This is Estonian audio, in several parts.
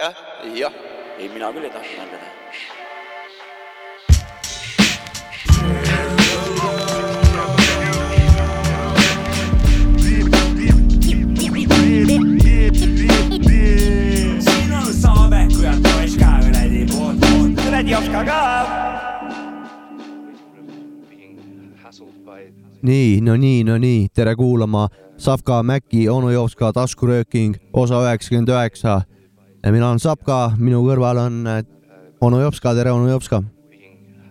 jah, jah, ei mina küll ei tahtnud nalja teha. nii, no nii, no nii, tere kuulama Savka, Mäki, onu Jopska taskurööking, osa üheksakümmend üheksa. Mina olen Savka, minu kõrval on äh, onu Jopska, tere onu Jopska.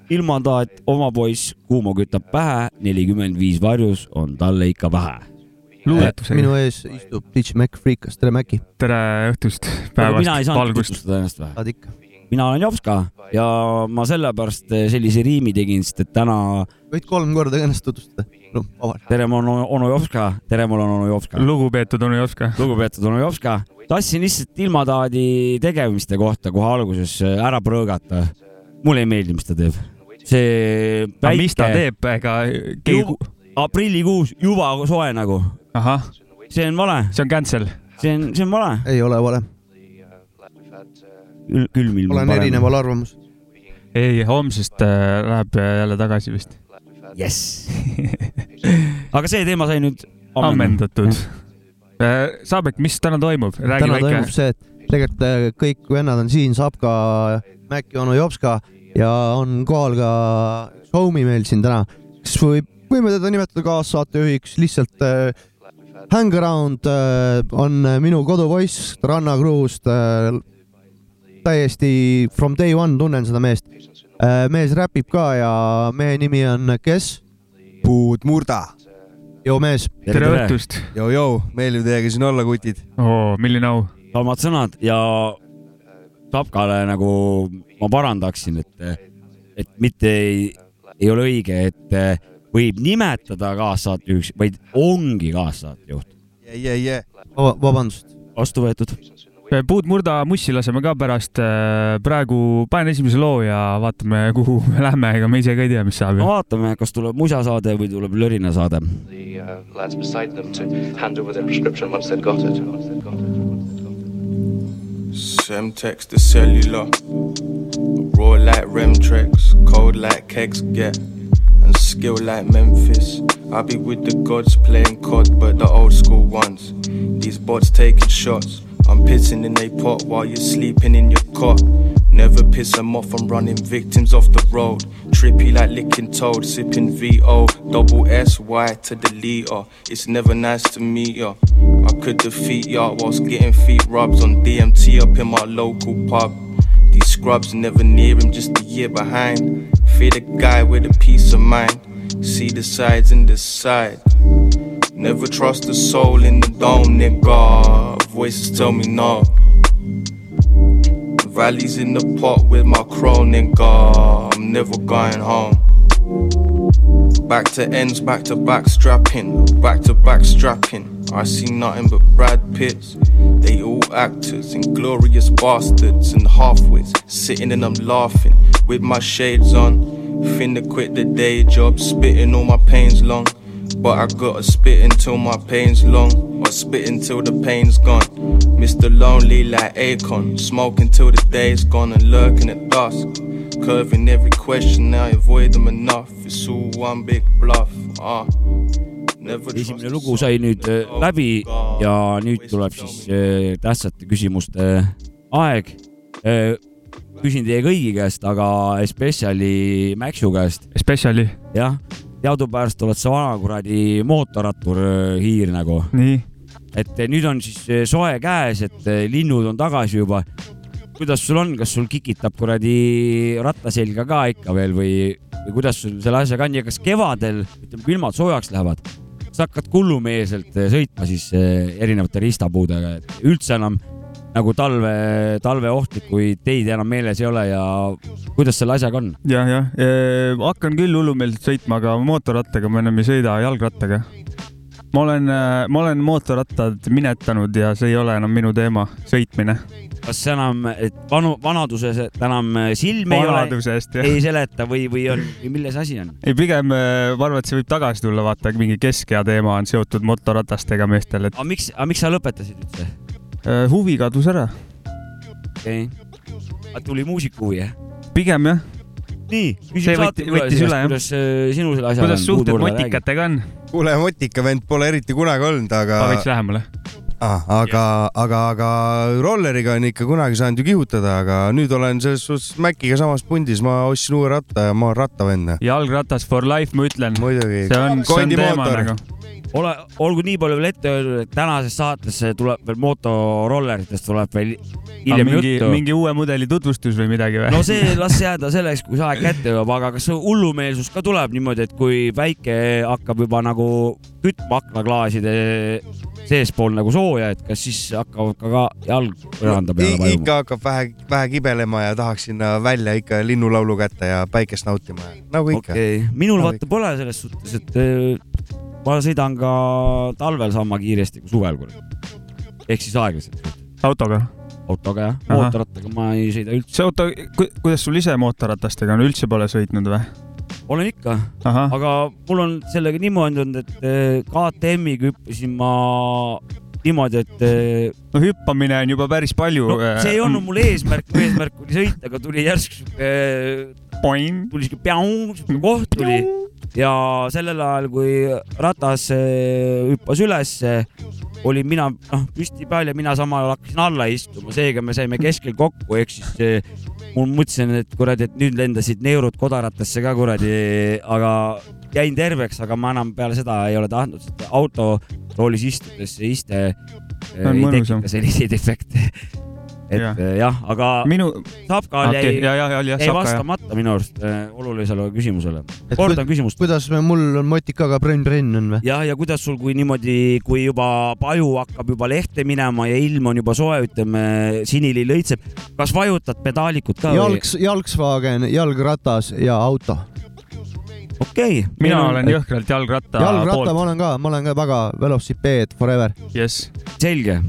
ilmandaat, oma poiss, kuuma kütab pähe, nelikümmend viis varjus on talle ikka vähe. luuletusega. minu ees istub Ditch Mac Freekas, tere Mäki. tere õhtust, aga mina ei päevast, saanud valgust. tutvustada ennast või? saad ikka. mina olen Jopska ja ma sellepärast sellise riimi tegin, sest et täna võid kolm korda ennast tutvustada. no tere, ma olen onu Jopska, tere, mul on onu Jopska. lugupeetud onu Jopska. lugupeetud onu Jopska, tahtsin lihtsalt ilmataadi tegemiste kohta kohe alguses ära prõõgata. mulle ei meeldi, mis ta teeb. see aga mis ta teeb, ega keegi aprillikuus juba soe nagu, see on vale, see on cancel. see on, see on vale. ei ole vale, külm ilm on olen erineval arvamusel. ei, homsest äh, läheb jälle tagasi vist. jess. aga see teema sai nüüd ammendatud. Saabek, mis täna toimub, räägi täna väike toimub. see, et tegelikult äh, kõik vennad on siin, Sapka, Mäkki, onu Jopska ja on kohal ka üks homie meil siin täna, kes võib, võime teda nimetada kaassaatejuhiks, lihtsalt äh, hang around äh, on minu kodupoiss Rannakruust äh,. täiesti from day one tunnen seda meest äh,. mees räpib ka ja mehe nimi on kes? puud murda. Joo mees, tere õhtust. Jou-jou, meeldib teiega siin olla, kutid. oo, milline au. samad sõnad ja Tapkale nagu ma parandaksin, et, et mitte ei, ei ole õige, et võib nimetada kaassaatejuhiks, vaid ongi kaassaatejuht. jee, jee, jee. vabandust. vastu võetud. puud murda mussi laseme ka pärast. praegu panen esimese loo ja vaatame, kuhu me lähme, ega me ise ka ei tea, mis saab vaatame, kas tuleb musasaade või tuleb lörinasaade. Uh, lads beside them to hand over their prescription once they'd got it. Semtex the cellular, raw like Remtrex, cold like kegs get, and skill like Memphis. I be with the gods playing COD, but the old school ones. These bots taking shots. I'm pissing in a pot while you're sleeping in your cot. Never piss them off, I'm running victims off the road. Trippy like licking toad, sipping VO. Double S Y to the leader. It's never nice to meet ya. I could defeat ya whilst getting feet rubs on DMT up in my local pub. These scrubs never near him, just a year behind. Fear the guy with a peace of mind. See the sides and decide. Never trust a soul in the dome, nigga. Voices tell me no. Valleys in the pot with my crow, nigga. I'm never going home. Back to ends, back to back strapping, back to back strapping. I see nothing but Brad Pitts. They all actors, inglorious bastards, and halfwits. Sitting and I'm laughing with my shades on. Finna quit the day job, spitting all my pains long. But I gotta spit until my pain's long, or spit until the pain's gone. Mr. Lonely like Akon, smoking till the day's gone and lurking at dusk. Curving every question, I avoid them enough. It's all one big bluff. Ah, never esimene lugu sai nüüd äh, läbi ja nüüd tuleb siis äh, tähtsate küsimuste aeg. küsin teie kõigi käest, aga spetsiali Maxu käest, Spetsiali, jah, teadupärast oled sa vana kuradi mootorrattur äh, hiir nagu, et äh, nüüd on siis äh, soe käes, et linnud on tagasi juba. kuidas sul on, kas sul kikitab kuradi ratta selga ka ikka veel või, või kuidas sul selle asjaga on? Ja kas kevadel, ütleme, kui ilmad soojaks lähevad, sa hakkad hullumeelselt eh, sõitma siis erinevate riistapuudega, et üldse enam nagu talve, talveohtlikuid teid enam meeles ei ole ja kuidas selle asjaga on? jah, jah, hakkan küll hullumeelselt sõitma, aga mootorrattaga ma enam ei sõida, jalgrattaga. ma olen, ma olen mootorrattad minetanud ja see ei ole enam minu teema, sõitmine. kas see enam, et vanu, vanaduses enam silme ei ole, vanaduse eest jah. ei seleta või, või on, milles asi on? ei, pigem ma arvan, et see võib tagasi tulla, vaata mingi keskea teema on seotud mootorratastega meestel, et aga miks, aga miks sa lõpetasid üldse? Äh, huvi kadus ära. okei okay.. tuli muusika huvi jah? pigem jah. nii, küsime võtti- saate külalise võttis üle, jah. kuidas äh, sinul selle asjaga kuidas suhted motikatega on? kuule, motika vend pole eriti kunagi olnud, aga ma, veits lähemale. ah, aga, aga, aga rolleriga on ikka kunagi saanud ju kihutada, aga nüüd olen selles suhtes Maciga samas pundis, ma ostsin uue ratta ja ma olen rattavend. jalgratas for life, ma ütlen. muidugi. see on, see on teema nagu. ole, olgu nii palju veel ette öeldud, et tänases saates tuleb veel motorolleritest tuleb veel hiljem mingi, juttu. mingi uue mudeli tutvustus või midagi või? no see las jääda selleks, kui see aeg kätte jõuab, aga kas hullumeelsus ka tuleb niimoodi, et kui päike hakkab juba nagu kütma aknaklaaside seespool nagu sooja, et kas siis hakkavad ka, ka jalg põranda peale vajuma? ikka hakkab vähe, vähe kibelema ja tahaks sinna välja ikka linnulaulu kätte ja päikest nautima, nagu ikka okei okay., minul Nagu vaata pole selles suhtes, et ma sõidan ka talvel sama kiiresti kui suvel, kurat. ehk siis aeglaselt, autoga. autoga jah, mootorrattaga ma ei sõida üldse, see auto, kuidas sul ise mootorratastega on, üldse pole sõitnud või? olen ikka, aga mul on sellega niimoodi olnud, et eh, KTM-iga hüppasin ma niimoodi, et eh, no hüppamine on juba päris palju. no see ei olnud mul eesmärk, eesmärk oli sõita, aga tuli järsku Poin. tuli siuke koht tuli ja sellel ajal, kui ratas eh, hüppas ülesse, olin mina noh püsti peal ja mina samal ajal hakkasin alla istuma, seega me saime keskel kokku, ehk siis eh, mul mõtlesin, et kuradi, et nüüd lendasid neerud kodaratasse ka kuradi, aga jäin terveks, aga ma enam peale seda ei ole tahtnud, sest autoroolis istudes see iste eh, ei tekita selliseid efekte. Et Jah. jah, jah, aga minu, Sapkal okei, jäi ja, ja, ja, ja jäi saab ka jah. vastamata minu arust äh, olulisele küsimusele. Kordan küsimust. kuidas me- mul on motikaga brenn-brenn on või? jah, ja kuidas sul, kui niimoodi, kui juba paju hakkab juba lehte minema ja ilm on juba soe, ütleme, sinili lõitseb, kas vajutad pedaalikut ka jalgs, jalgsvagen, jalgratas ja auto. okei okay,, mina olen jõhkralt jalgratta jalgratta ma poolt. olen ka, ma olen ka väga velocipeed forever. jess. selge.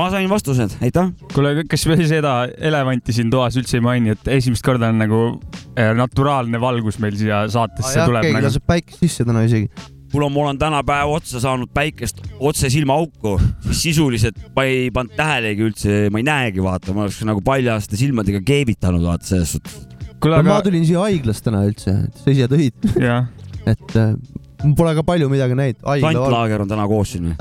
Ma sain vastused, aitäh. kuule, kas me seda elevanti siin toas üldse ei maini, et esimest korda on nagu eh, naturaalne valgus meil siia saatesse jah, tuleb keegi nagu. laseb päikest sisse täna isegi. kuule, mul on täna päev otsa saanud päikest otse silmaauku, sisuliselt ma ei pannud tähelegi üldse, ma ei näegi, vaata, ma oleks nagu paljaste silmadega keevitanud, vaata selles suhtes. kuule, no ma aga tulin siia haiglast täna üldse, sa ise tõid, et äh, mul pole ka palju midagi näinud. haigla Sant. Laager on täna koos siin või?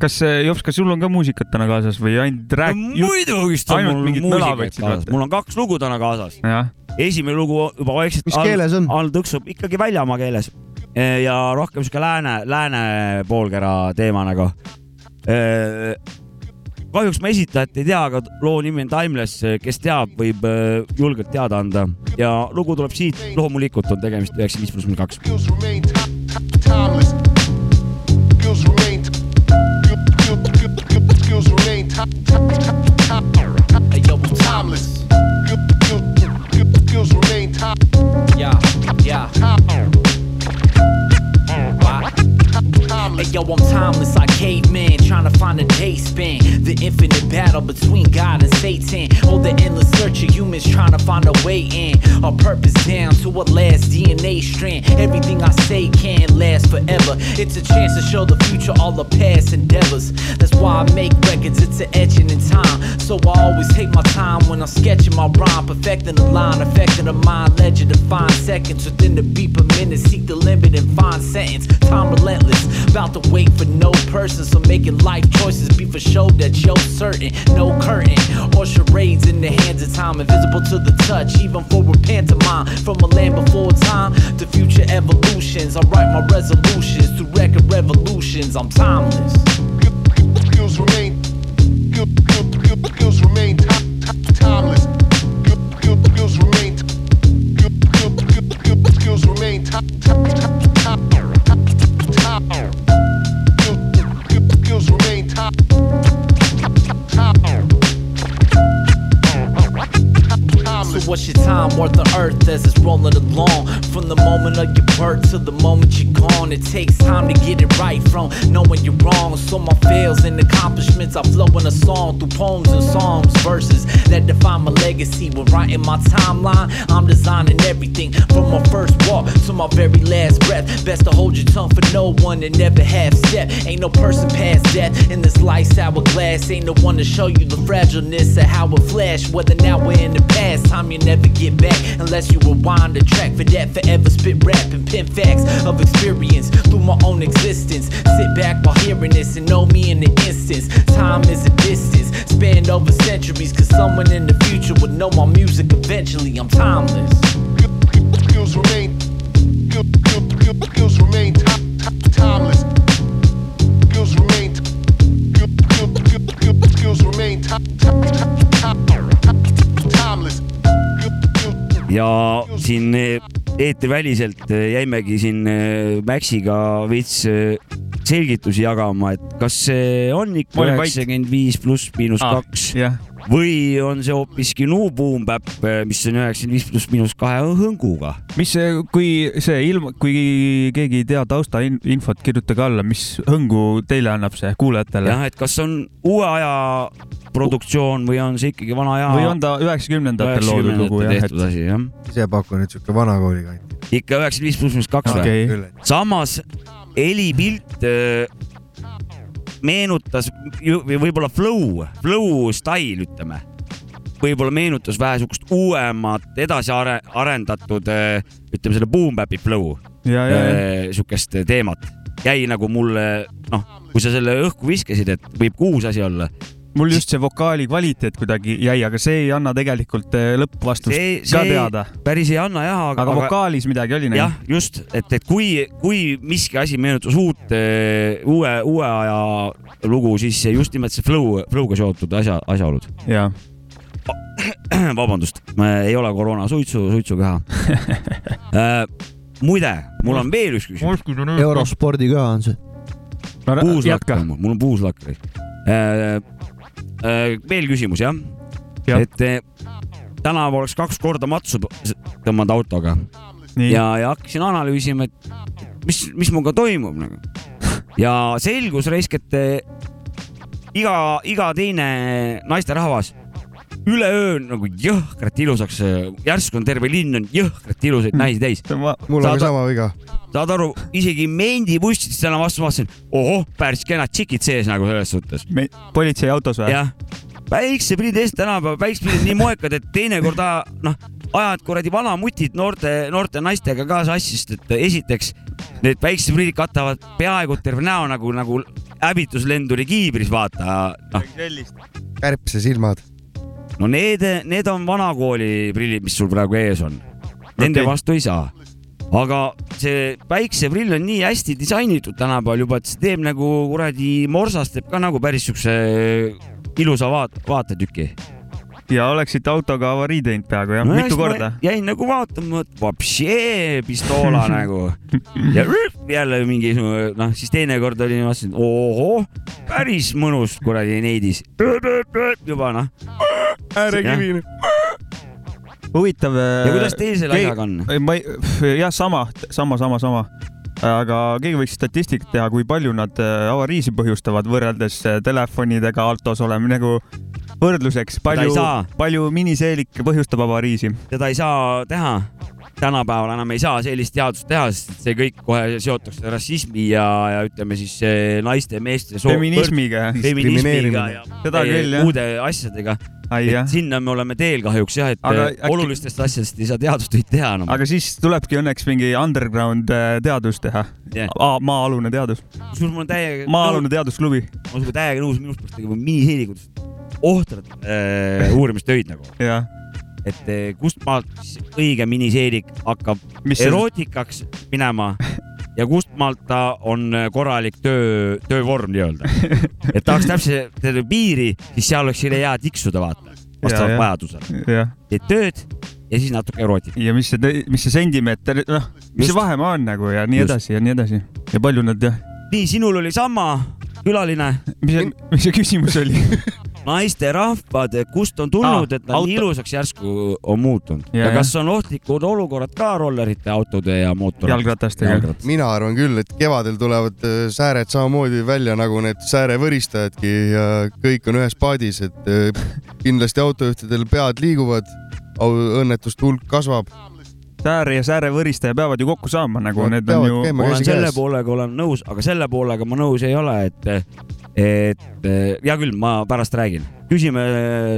Kas eh, Jops, kas sul on ka muusikat täna kaasas või ainult rääk- no,? muidugi on mul võtsid kaasas, mul on kaks lugu täna kaasas. esimene lugu juba vaikselt mis keeles on? all tõksub ikkagi väljamaa keeles ja rohkem sihuke lääne, lääne poolkera teema nagu. kahjuks ma esitajat ei tea, aga loo nimi on Timeless, kes teab, võib äh, julgelt teada anda ja lugu tuleb siit, loomulikult on tegemist üheksakümmend viis pluss null kaks. Yeah. Yo, I'm timeless like caveman, trying to find a day span. The infinite battle between God and Satan. Oh, the endless search of humans trying to find a way in. Our purpose down to a last DNA strand. Everything I say can't last forever. It's a chance to show the future all the past endeavors. That's why I make records, it's an etching in time. So I always take my time when I'm sketching my rhyme, perfecting the line, affecting the mind, ledger to find seconds within the beat per minute. Seek the limit and find sentence. Time relentless, about to wait for no person. So making life choices be for show that you're certain. No curtain or charades in the hands of time, invisible to the touch, even for a pantomime. From a land before time to future evolutions, I write my resolutions through record revolutions. I'm timeless. skills remain skills- remain ti- ti- timeless. Skills- remain skills- remain ti- What's your time worth on earth as it's rolling along? From the moment of your birth to the moment you're gone, it takes time to get it right from knowing you're wrong. So my fails and accomplishments, I flow in a song through poems and songs, verses that define my legacy. When writing my timeline, I'm designing everything from my first walk to my very last breath. Best to hold your tongue for no one and never half step. Ain't no person past death in this life's hourglass. Ain't no one to show you the fragileness of how it flash. Whether now or in the past, unless you rewind the track for that forever spit rap and pin facts of experience through my own existence. Sit back while hearing this and know me in the instance. Time is a distance spanned over centuries. Cause someone in the future would know my music eventually. I'm timeless. Skills remain. skill- skill- skill- Skills remain ti- ti- timeless. Skills remain. skill- skill- skill- skill- Skills remain ti- ja siin eh, eetriväliselt eh, jäimegi siin eh, Maxiga veits selgitusi jagama, et kas see on ikka üheksakümmend viis pluss miinus Ah, kaks jah. Või on see hoopiski New Boom Bap, mis on üheksakümmend viis pluss miinus kahe hõnguga? mis see, kui see ilm, kui keegi ei tea taustainfot, kirjutage alla, mis hõngu teile annab see kuulajatele jah, et kas on uue aja produktsioon või on see ikkagi vana aja? või on ta üheksakümnendatel loodud lugu jah, tehtud asi jah? ise pakun, et siuke vanakooli kant. ikka üheksakümmend viis pluss miinus kaks Okei. või? samas helipilt äh, meenutas võib-olla flow, flow style ütleme, võib-olla meenutas vähe siukest uuemat, edasi are, arendatud, ütleme selle boom bap'i flow, ja siukest teemat. jäi nagu mulle, noh, kui sa selle õhku viskasid, et võib ka uus asi olla. Mul just see vokaali kvaliteet kuidagi jäi, aga see ei anna tegelikult eh, lõppvastust see, ka see teada. päris ei anna jah, aga, aga vokaalis midagi oli jah, just, et, et kui, kui miski asi meenutas uut, uue, uue aja lugu, siis just nimelt see flow, flow'ga seotud asja, asjaolud. ja vabandust, ei ole koroona suitsu, suitsukeha äh,. muide, mul on veel üks küsimus. eurospordiköha on see. puuslakk on mul, mul on puuslakk äh,. Äh, veel küsimus jah ja.? et äh, tänavu oleks kaks korda matsu tõmmanud autoga nii, ja, ja hakkasin analüüsima, et mis, mis minuga toimub nagu. ja selgus raisk, et eh, iga, iga teine naisterahvas üleöö nagu jõhkralt ilusaks, järsku on terve linn on jõhkralt ilusaid naisi täis. mul ka sama viga. saad aru, isegi mendibussidest täna vastu vaatasin, ohoh, päris kenad tšikid sees nagu selles suhtes. politseiautos või? jah, päikseprillid ees, tänapäeval päikseprillid nii moekad, et teinekord noh, ajad kuradi vanamutid noorte, noorte naistega ka sassi, sest et esiteks need päikseprillid katavad peaaegu terve näo nagu, nagu hävituslenduri kiibris, vaata, noh, kärbsesilmad. No need, need on vanakooli prillid, mis sul praegu ees on. Nende okay. vastu ei saa. aga see päikseprill on nii hästi disainitud tänapäeval juba, et see teeb nagu kuradi morsast teeb ka nagu päris siukse ilusa vaat-, vaatetüki. Ja oleksite autoga avarii teinud peaaegu jah, mitu korda? jäin nagu vaatama, et vapšee pistoola nagu ja rüp, jälle mingi noh, siis teinekord oli, vaatasin, ohoh, päris mõnus kuradi neidis. juba noh. äärekivine. huvitav. ja kuidas teil selle asjaga on? ma ei, jah, sama, sama, sama, sama. aga keegi võiks statistikat teha, kui palju nad äh, avariisi põhjustavad võrreldes äh, telefonidega autos olema nagu võrdluseks, palju palju miniseelik põhjustab avariisi. seda ei saa teha. tänapäeval enam ei saa sellist teadust teha, sest see kõik kohe seotakse rassismi ja, ja ütleme siis naiste meeste soo- feminismiga. feminismiga ja Seda küll, muude asjadega. sinna me oleme teel kahjuks jah, et Aga aga, äkki- olulistest asjadest ei saa teadustöid teha enam. aga siis tulebki õnneks mingi underground äh, teadus teha yeah.. maa-alune teadus, kusjuures mul on täiega, maa-alune teadusklubi, ma olen sinuga täiega nõus, minu arust peaks tegema miniseelikutest ohtrad äh, uurimistöid nagu, et eh, kust maalt siis õige miniseelik hakkab mis erootikaks minema ja kust maalt ta on korralik töö, töövorm nii-öelda. et tahaks täpselt seda piiri, siis seal oleks selle hea tiksuda, vaata, vastavalt ja. vajadusele. teed tööd ja siis natuke erootikat. ja mis see, mis see sentimeeter, noh, mis Just. see vahemaa on nagu ja nii Just. edasi ja nii edasi ja palju nad jah, nii, sinul oli sama külaline, mis see, mis see küsimus oli? naisterahvad, kust on tulnud, et nad auto- nii ilusaks järsku on muutunud Ja, ja, kas on ohtlikud olukorrad ka rollerite, autode ja mootorratastega? jalgratastega. mina arvan küll, et kevadel tulevad äh, sääred samamoodi välja nagu need säärevõristajadki ja kõik on ühes paadis, et äh, kindlasti autojuhtidel pead liiguvad, õnnetuste hulk kasvab. Sääre ja säärevõristaja peavad ju kokku saama, nagu Nad need on ju. ma olen selle poolega olen nõus, aga selle poolega ma nõus ei ole, et, et hea küll, ma pärast räägin. küsime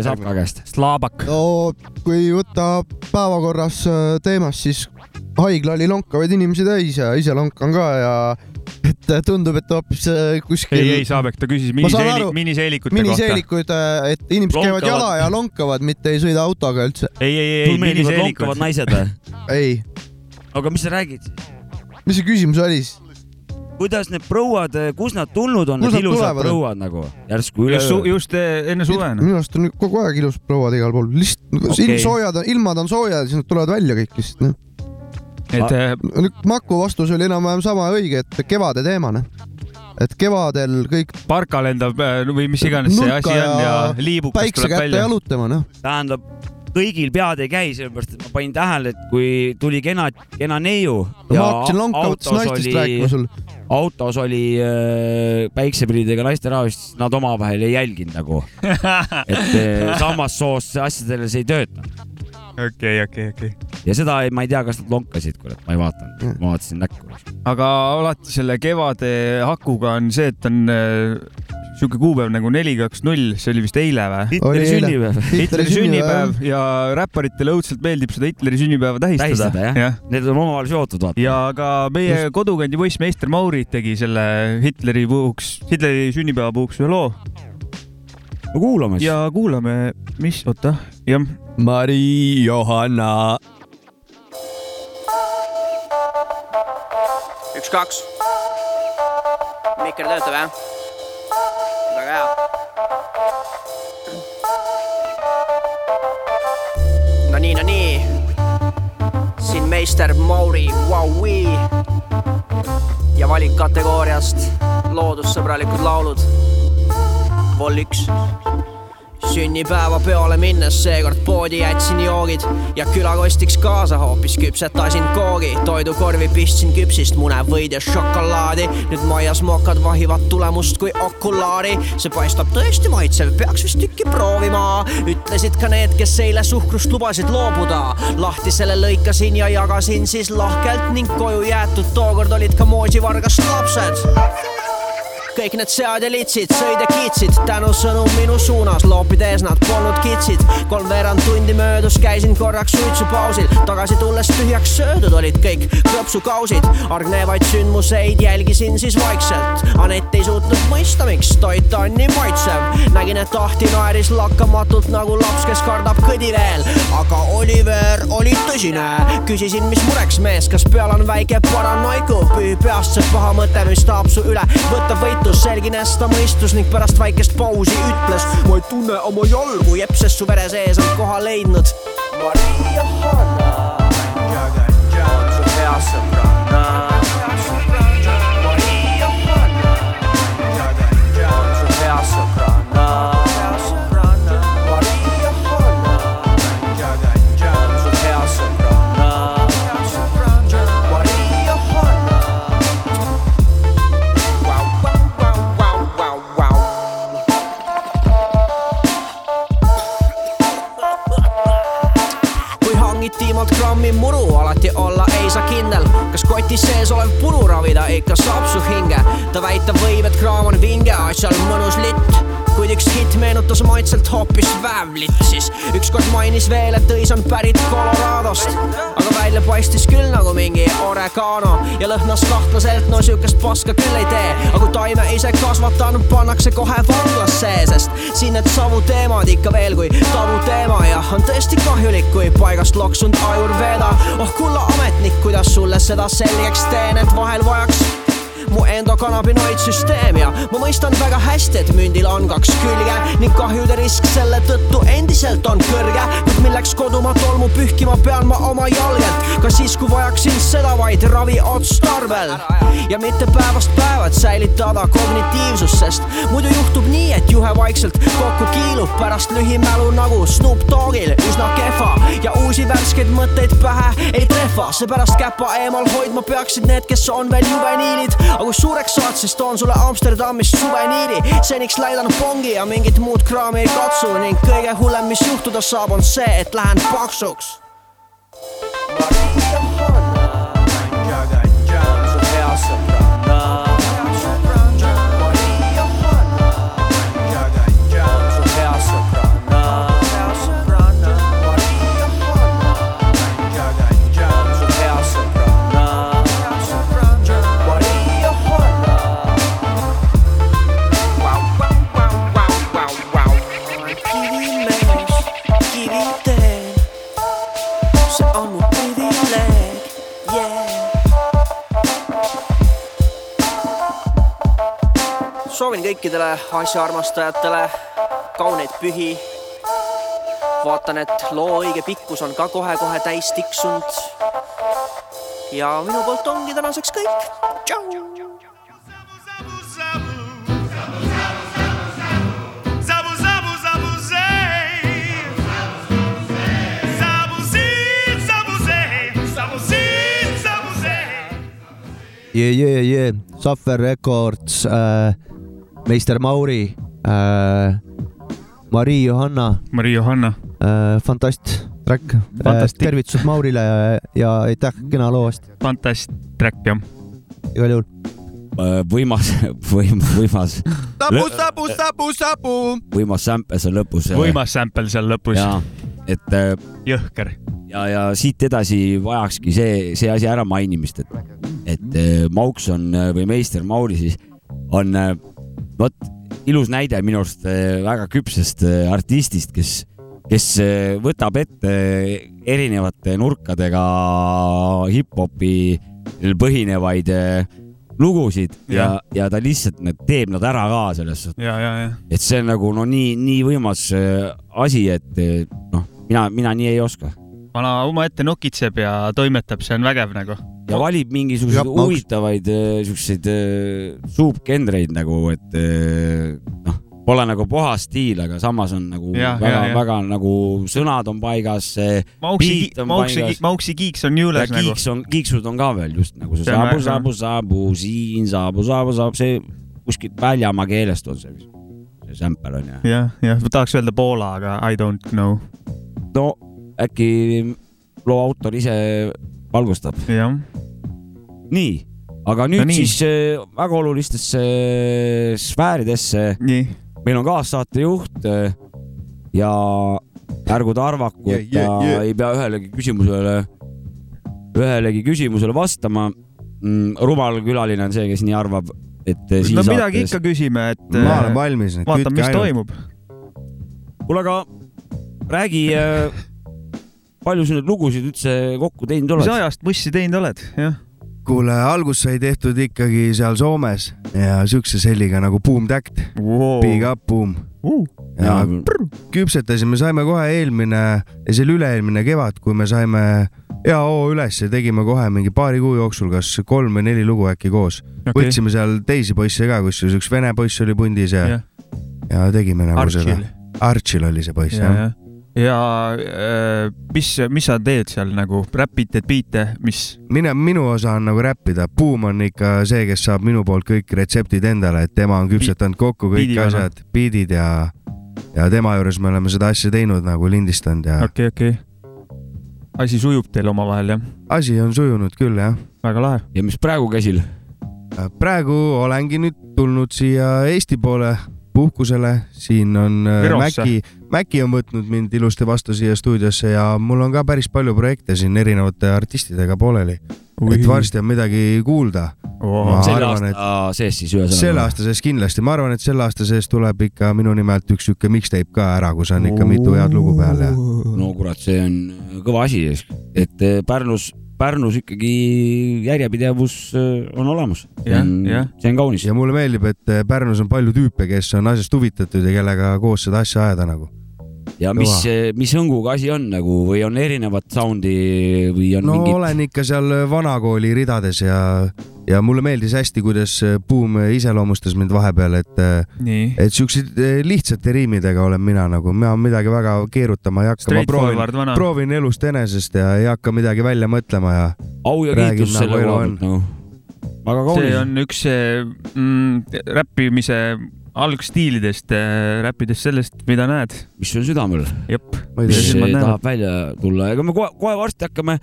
Sapka käest. Slaabak. no kui võtta päevakorras äh, teemast, siis haigla oli lonkavaid inimesi täis ja ise lonkan ka ja et äh, tundub, et hoopis äh, kuskil ei, ei Saabek, ta küsis Ma saan miniseeli- aru., miniseelikute kohta. miniseelikuid, et inimesed käivad Lonkavad. jala ja lonkavad, mitte ei sõida autoga üldse. ei, ei, ei, meeldivad lonkavad miniseelikud. naised või? ei, aga mis sa räägid? mis see küsimus oli siis? kuidas need prouad, kus nad tulnud on, Kust need ilusad prouad nagu järsku üleöö? just enne suve. minu arust on kogu aeg ilus prouad igal pool, lihtsalt ilm soojad, ilmad on soojad, siis nad tulevad välja kõik lihtsalt noh. Et eh, nüüd Maku vastus oli enam-vähem sama õige, et kevade teemane. et kevadel kõik parka lendab eh, või mis iganes see asi on ja liibukas päikse tuleb kätte välja. jalutama, noh. tähendab, kõigil pead ei käi, sellepärast et ma panin tähele, et kui tuli kena, kena neiu ma hakkasin lonkavatest naistest rääkima sul. autos oli äh, päikseprillidega naisterahvas, nad omavahel ei jälginud nagu, et äh, samast soost asjadele see ei tööta. okei, okei, okei. ja seda ei, ma ei tea, kas nad lonkasid, kurat, ma ei vaadanud, ma vaatasin näkku. aga alati selle kevade hakuga on see, et on äh, sihuke kuupäev nagu neli, kaks, null, see oli vist eile või? Hitleri sünnipäev. Hitleri sünnipäev ja räpparitele õudselt meeldib seda Hitleri sünnipäeva tähistada, tähistada jah ja. jah. Need on omavahel seotud, vaata. ja ka meie kodukandi poiss meister Mauri tegi selle Hitleri puhuks, Hitleri sünnipäeva puhuks ühe loo no kuulame siis. ja kuulame, mis, oota, jah, Mari Johanna. üks-kaks. mikker töötab jah? väga hea. no nii, no nii. siin meister Mauri Vaui ja valikkategooriast loodussõbralikud laulud. vol üks sünnipäevapeole minnes seekord poodi jätsin joogid ja külakostiks kaasa hoopis küpsetasin koogi. toidukorvi pistsin küpsist munevõid ja šokolaadi. nüüd maias mokad vahivad tulemust kui okulaari. see paistab tõesti maitsev, peaks vist tükki proovima. ütlesid ka need, kes eile suhkrust lubasid loobuda. lahti selle lõikasin ja jagasin siis lahkelt ning koju jäetud tookord olid ka moosivargast lapsed kõik need sead ja litsid sõid ja kiitsid tänusõnum minu suunas, loopides nad polnud kitsid. kolmveerand tundi möödus, käisin korraks suitsupausil, tagasi tulles tühjaks söödud olid kõik klõpsukausid. argnevaid sündmuseid jälgisin siis vaikselt. Anett ei suutnud mõista, miks toit on nii maitsev. nägin, et Ahti naeris lakkamatult nagu laps, kes kardab kõdi veel. aga Oliver oli tõsine. küsisin, mis mureks mees, kas peal on väike paranoiku, pühi peast see paha mõte, mis tahab su üle võtta võitlus, selgines ta mõistus ning pärast väikest pausi ütles. ma ei tunne oma jalgu, jepp, sest su vere sees on koha leidnud. Maria Hanna, oregano ja lõhnas kahtlaselt, no siukest paska küll ei tee, aga kui taime ise kasvatanud, pannakse kohe vanglasse, sest siin need savuteemad ikka veel kui tabuteema ja on tõesti kahjulik, kui paigast loksunud ajurveeda. oh kulla ametnik, kuidas sulle seda selgeks teen, et vahel vajaks mu enda kanabinoidsüsteem ja ma mõistan väga hästi, et mündil on kaks külge ning kahjude risk selle tõttu endiselt on kõrge. kuid milleks kodumaa tolmu pühkima pean ma oma jalgelt, ka siis, kui vajaksin seda vaid ravi otstarbel ja mitte päevast päeva, et säilitada kognitiivsust, sest muidu juhtub nii, et juhe vaikselt kokku kiilub pärast lühimälu nagu Snoop Doggil üsna kehva ja uusi värskeid mõtteid pähe ei trehva, seepärast käpa eemal hoidma peaksid need, kes on veel juveniilid. Aga kui suureks saad, siis toon sulle Amsterdamist suveniiri. seniks läidan pongi ja mingit muud kraami ei katsu ning kõige hullem, mis juhtuda saab, on see, et lähen paksuks. Kõikidele asjaarmastajatele kauneid pühi. vaatan, et loo õige pikkus on ka kohe-kohe täis tiksunud. ja minu poolt ongi tänaseks kõik. tšau. Jee, jee, jee, Suffer Records äh,, meister Mauri äh,, Marii Johanna Marii Johanna, äh,, fantast, track äh,, tervitused Maurile ja, ja aitäh kena loo eest fantast track jah. igal juhul. võimas, võim-, võimas, sabu, sabu, sabu, sabu. võimas sample seal lõpus. võimas sample seal lõpus, ja, et äh, jõhker. ja, ja siit edasi vajakski see, see asi ära mainimist, et, et äh, Mauks on äh, või meister Mauri siis on äh, vot ilus näide minu arust äh, väga küpsest äh, artistist, kes, kes äh, võtab ette erinevate nurkadega hip-hopi põhinevaid lugusid ja, ja, ja ta lihtsalt need, teeb nad ära ka selles suhtes, et see on nagu no nii, nii võimas asi, et noh, mina, mina nii ei oska. Vana omaette nokitseb ja toimetab, see on vägev nagu. Ja valib mingisuguseid huvitavaid äh, siukseid äh, suupgendreid nagu, et äh, noh, pole nagu puhas stiil, aga samas on nagu Jah, väga jah,, jah. väga nagu sõnad on paigas, Mauksi Mauksi Mauksi kiiks on juures nagu. kiiks on, kiiksud on ka veel just nagu see saabu, saabu, saabu, siin saabu, saabu, saabu, see kuskilt väljamaa keelest on see, see sämpel on ju. jah, jah, tahaks öelda Poola, aga I don't know. no äkki loo autor ise valgustab. nii, aga nüüd No nii. siis äh, väga olulistesse äh, sfääridesse nii, meil on kaassaatejuht äh, ja ärgu ta arvaku, et ta Yeah, yeah, ei pea ühelegi küsimusele, ühelegi küsimusele vastama mm,. rumal külaline on see, kes nii arvab, et siin no midagi saates ikka. küsime, et ma olen valmis. vaatame, mis toimub. kuule, aga räägi, palju sa neid lugusid üldse kokku teinud mis oled? ajast bussi teinud oled, jah? kuule, algus sai tehtud ikkagi seal Soomes ja siukse selliga nagu Boom Tact, Big Up Boom Uh, ja küpsetasime, saime kohe eelmine, see oli üle-eelmine kevad, kui me saime hea hoo üles ja tegime kohe mingi paari kuu jooksul kas kolm või neli lugu äkki koos okay.. võtsime seal teisi poisse ka, kusjuures üks vene poiss oli pundis ja, jah, ja tegime nagu Archil. seda. Archil oli see poiss ja, jah. jah. Ja äh, mis, mis sa teed seal nagu, räpid, teed biite, mis? mine, minu osa on nagu räppida, Boom on ikka see, kes saab minu poolt kõik retseptid endale, et tema on küpsetanud kokku kõik peal, asjad, beat'id ja, ja tema juures me oleme seda asja teinud nagu lindistanud ja okei, okei okay.. asi sujub teil omavahel jah, asi on sujunud küll jah. väga lahe. ja mis praegu käsil? praegu olengi nüüd tulnud siia Eesti poole puhkusele, siin on äh, Virosse. Mäkki, Mäkki on võtnud mind ilusti vastu siia stuudiosse ja mul on ka päris palju projekte siin erinevate artistidega pooleli, et varsti on midagi kuulda. Ma selle arvan, aasta sees siis ühesõnaga. selle aasta sees kindlasti, ma arvan, et selle aasta sees tuleb ikka minu nimelt üks sihuke mixtape ka ära, kus on ikka mitu head lugu peal ja no kurat, see on kõva asi, et eh, Pärnus, Pärnus ikkagi järjepidevus äh, on olemas. see on jah., see on kaunis. ja mulle meeldib, et äh, Pärnus on palju tüüpe, kes on asjast huvitatud ja kellega koos seda asja ajada nagu. ja mis Kõva., mis õnguga asi on nagu või on erinevat sound'i või on no mingid olen ikka seal vanakooli ridades ja, ja mulle meeldis hästi, kuidas Buum iseloomustas mind vahepeal, et, nii, et siukseid lihtsate riimidega olen mina nagu, mina midagi väga keerutama ei hakka, ma proovin, proovin elust enesest ja ei hakka midagi välja mõtlema ja au ja kiitus nagu selle koha pealt nagu. väga see kaunis. on üks mm, räppimise algstiilidest, räppides sellest, mida näed. mis on südamel, jep, mis tahab välja tulla, ega me kohe, kohe varsti hakkame,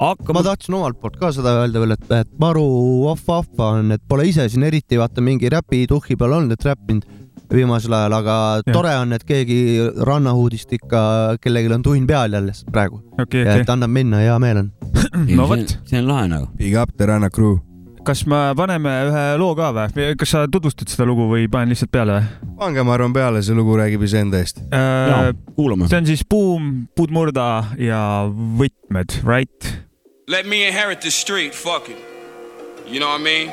ma hakkame, tahtsin omalt poolt ka seda öelda veel, et, et maru vahva on, et pole ise siin eriti vaata mingi räpituhhi peal olnud, et räppinud viimasel ajal, aga ja. tore on, et keegi rannahuudist ikka, kellelgi on tunn peal jälle praegu ja okei et. annab minna, hea meel on. no vot, see on lahe nagu. Big up the Ranna crew. kas me paneme ühe loo ka või? kas sa tutvustad seda lugu või panen lihtsalt peale või pange, ma arvan, peale, see lugu räägib iseenda eest. äh,? kuulame. see on siis Buum, Puudmurda ja Võtmed, right? Let me inherit the street, fuck it. You know what I mean?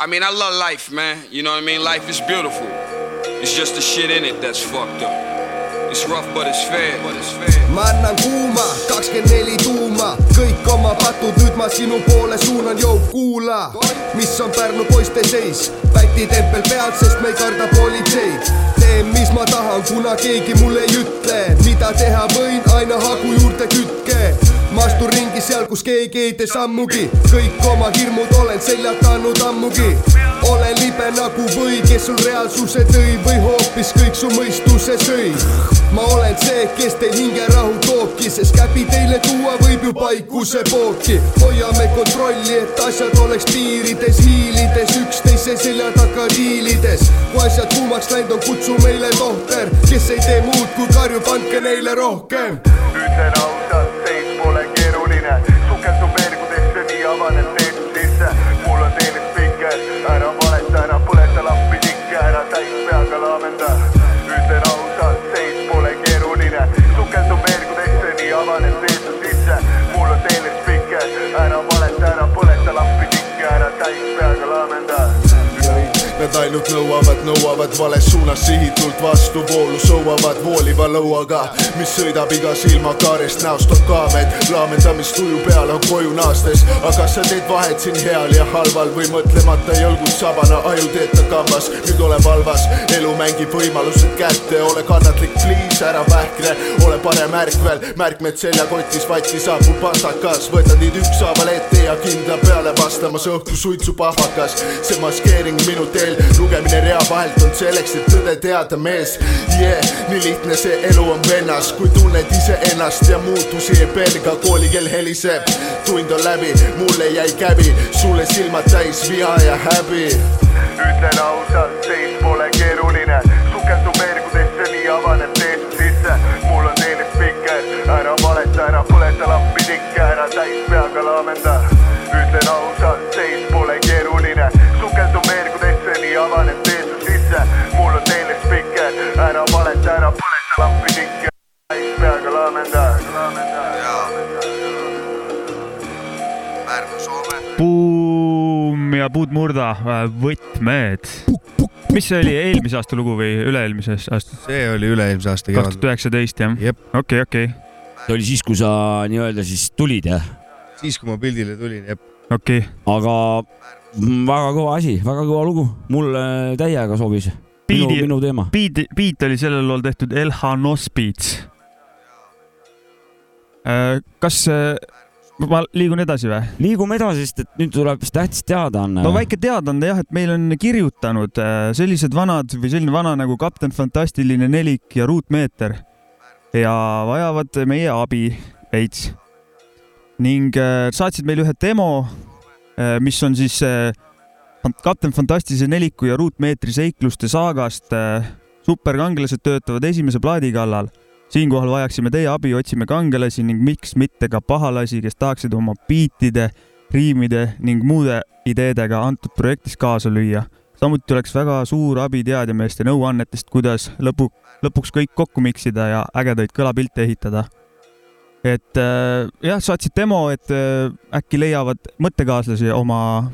I mean, I love life, man. You know what I mean? Life is beautiful. It's just the shit in it that's fucked up. It's rough, but it's fair. But it's fair. ma annan kuuma, kakskümmend neli tuuma, kõik oma patud, nüüd ma sinu poole suunan, joo kuula, mis on Pärnu poiste seis, pätitempel peal, sest me ei karda politseid. teen, mis ma tahan, kuna keegi mulle ei ütle, mida teha võin, aina hagu juurde kütke. Ma astun ringi seal, kus keegi ei tee sammugi, kõik oma hirmud olen seljatanud ammugi. olen libe nagu või, kes sul reaalsuse tõi või hoopis kõik su mõistuse sõi ma olen see, kes teil hingerahu toobki, sest käbi teile tuua võib ju paikuse pooki. hoiame kontrolli, et asjad oleks piirides, hiilides üksteise selja taga riilides. kui asjad kuumaks läinud on, kutsu meile tohter, kes ei tee muud kui karjub, andke neile rohkem. ütlen ausalt, Nad ainult nõuavad, nõuavad vales suunas sihitult vastuvoolu, sõuavad vooliva lõuaga, mis sõidab iga silmakaarest näost on kaamed, laamendamistuju peal on koju naastes. aga sa teed vahet siin heal ja halval või mõtlemata jõlgud sabana, aju teeta kambas, nüüd ole valvas, elu mängib võimalused kätte, ole kannatlik, pliis, ära vähkle, ole parem ärkvel, märkmed seljakotis, vati saabub pastakas, võtad neid ükshaaval ette ja kindla peale vastamas õhku suitsupahvakas, see maskeering minu teel, lugemine rea vahelt on selleks, et tõde teada, mees. Yeah, nii lihtne see elu on vennas, kui tunned iseennast ja muutusi ei pelga, koolikell heliseb, tund on läbi, mulle jäi käbi, sulle silmad täis viha ja häbi. ütlen ausalt, seis pole keeruline, sukeldub veergudesse, nii avaneb tee su sisse. mul on teile spikker, ära valeta, ära põleta lampi tikke, ära täis peaga laamenda. ütlen ausalt, seis pole keeruline, ära valeta, ära põleta lampi tikke, täis peaga laamenda. Pärnu, Soome. Buum ja Puudmurda, Võtmed. mis see oli, eelmise aasta lugu või üle-eelmises aastas? see oli üle-eelmise aasta kaks kevad tuhat. üheksateist jah? okei, okei, see oli siis, kui sa nii-öelda siis tulid jah, siis kui ma pildile tulin, jep. okei. aga mm, väga kõva asi, väga kõva lugu, mulle täiega sobis. Biidi- minu teema. Beat, beat oli sellel lool tehtud LH Nospits. kas äh, ma liigun edasi või? liigume edasi, sest et nüüd tuleb vist tähtis teadaanne. no väike teadaande jah, et meil on kirjutanud äh, sellised vanad või selline vana nagu Kapten Fantastiline nelik ja Ruutmeeter ja vajavad meie abi veits. ning äh, saatsid meile ühe demo, mis on siis äh, Kapten Fantastilise neliku ja Ruutmeetri seikluste saagast. superkangelased töötavad esimese plaadi kallal siinkohal vajaksime teie abi, otsime kangelasi ning miks mitte ka pahalasi, kes tahaksid oma biitide, riimide ning muude ideedega antud projektis kaasa lüüa. samuti oleks väga suur abi teadjameeste nõuannetest, kuidas lõpu, lõpuks kõik kokku miksida ja ägedaid kõlapilte ehitada. et äh, jah, saatsid demo, et äh, äkki leiavad mõttekaaslasi oma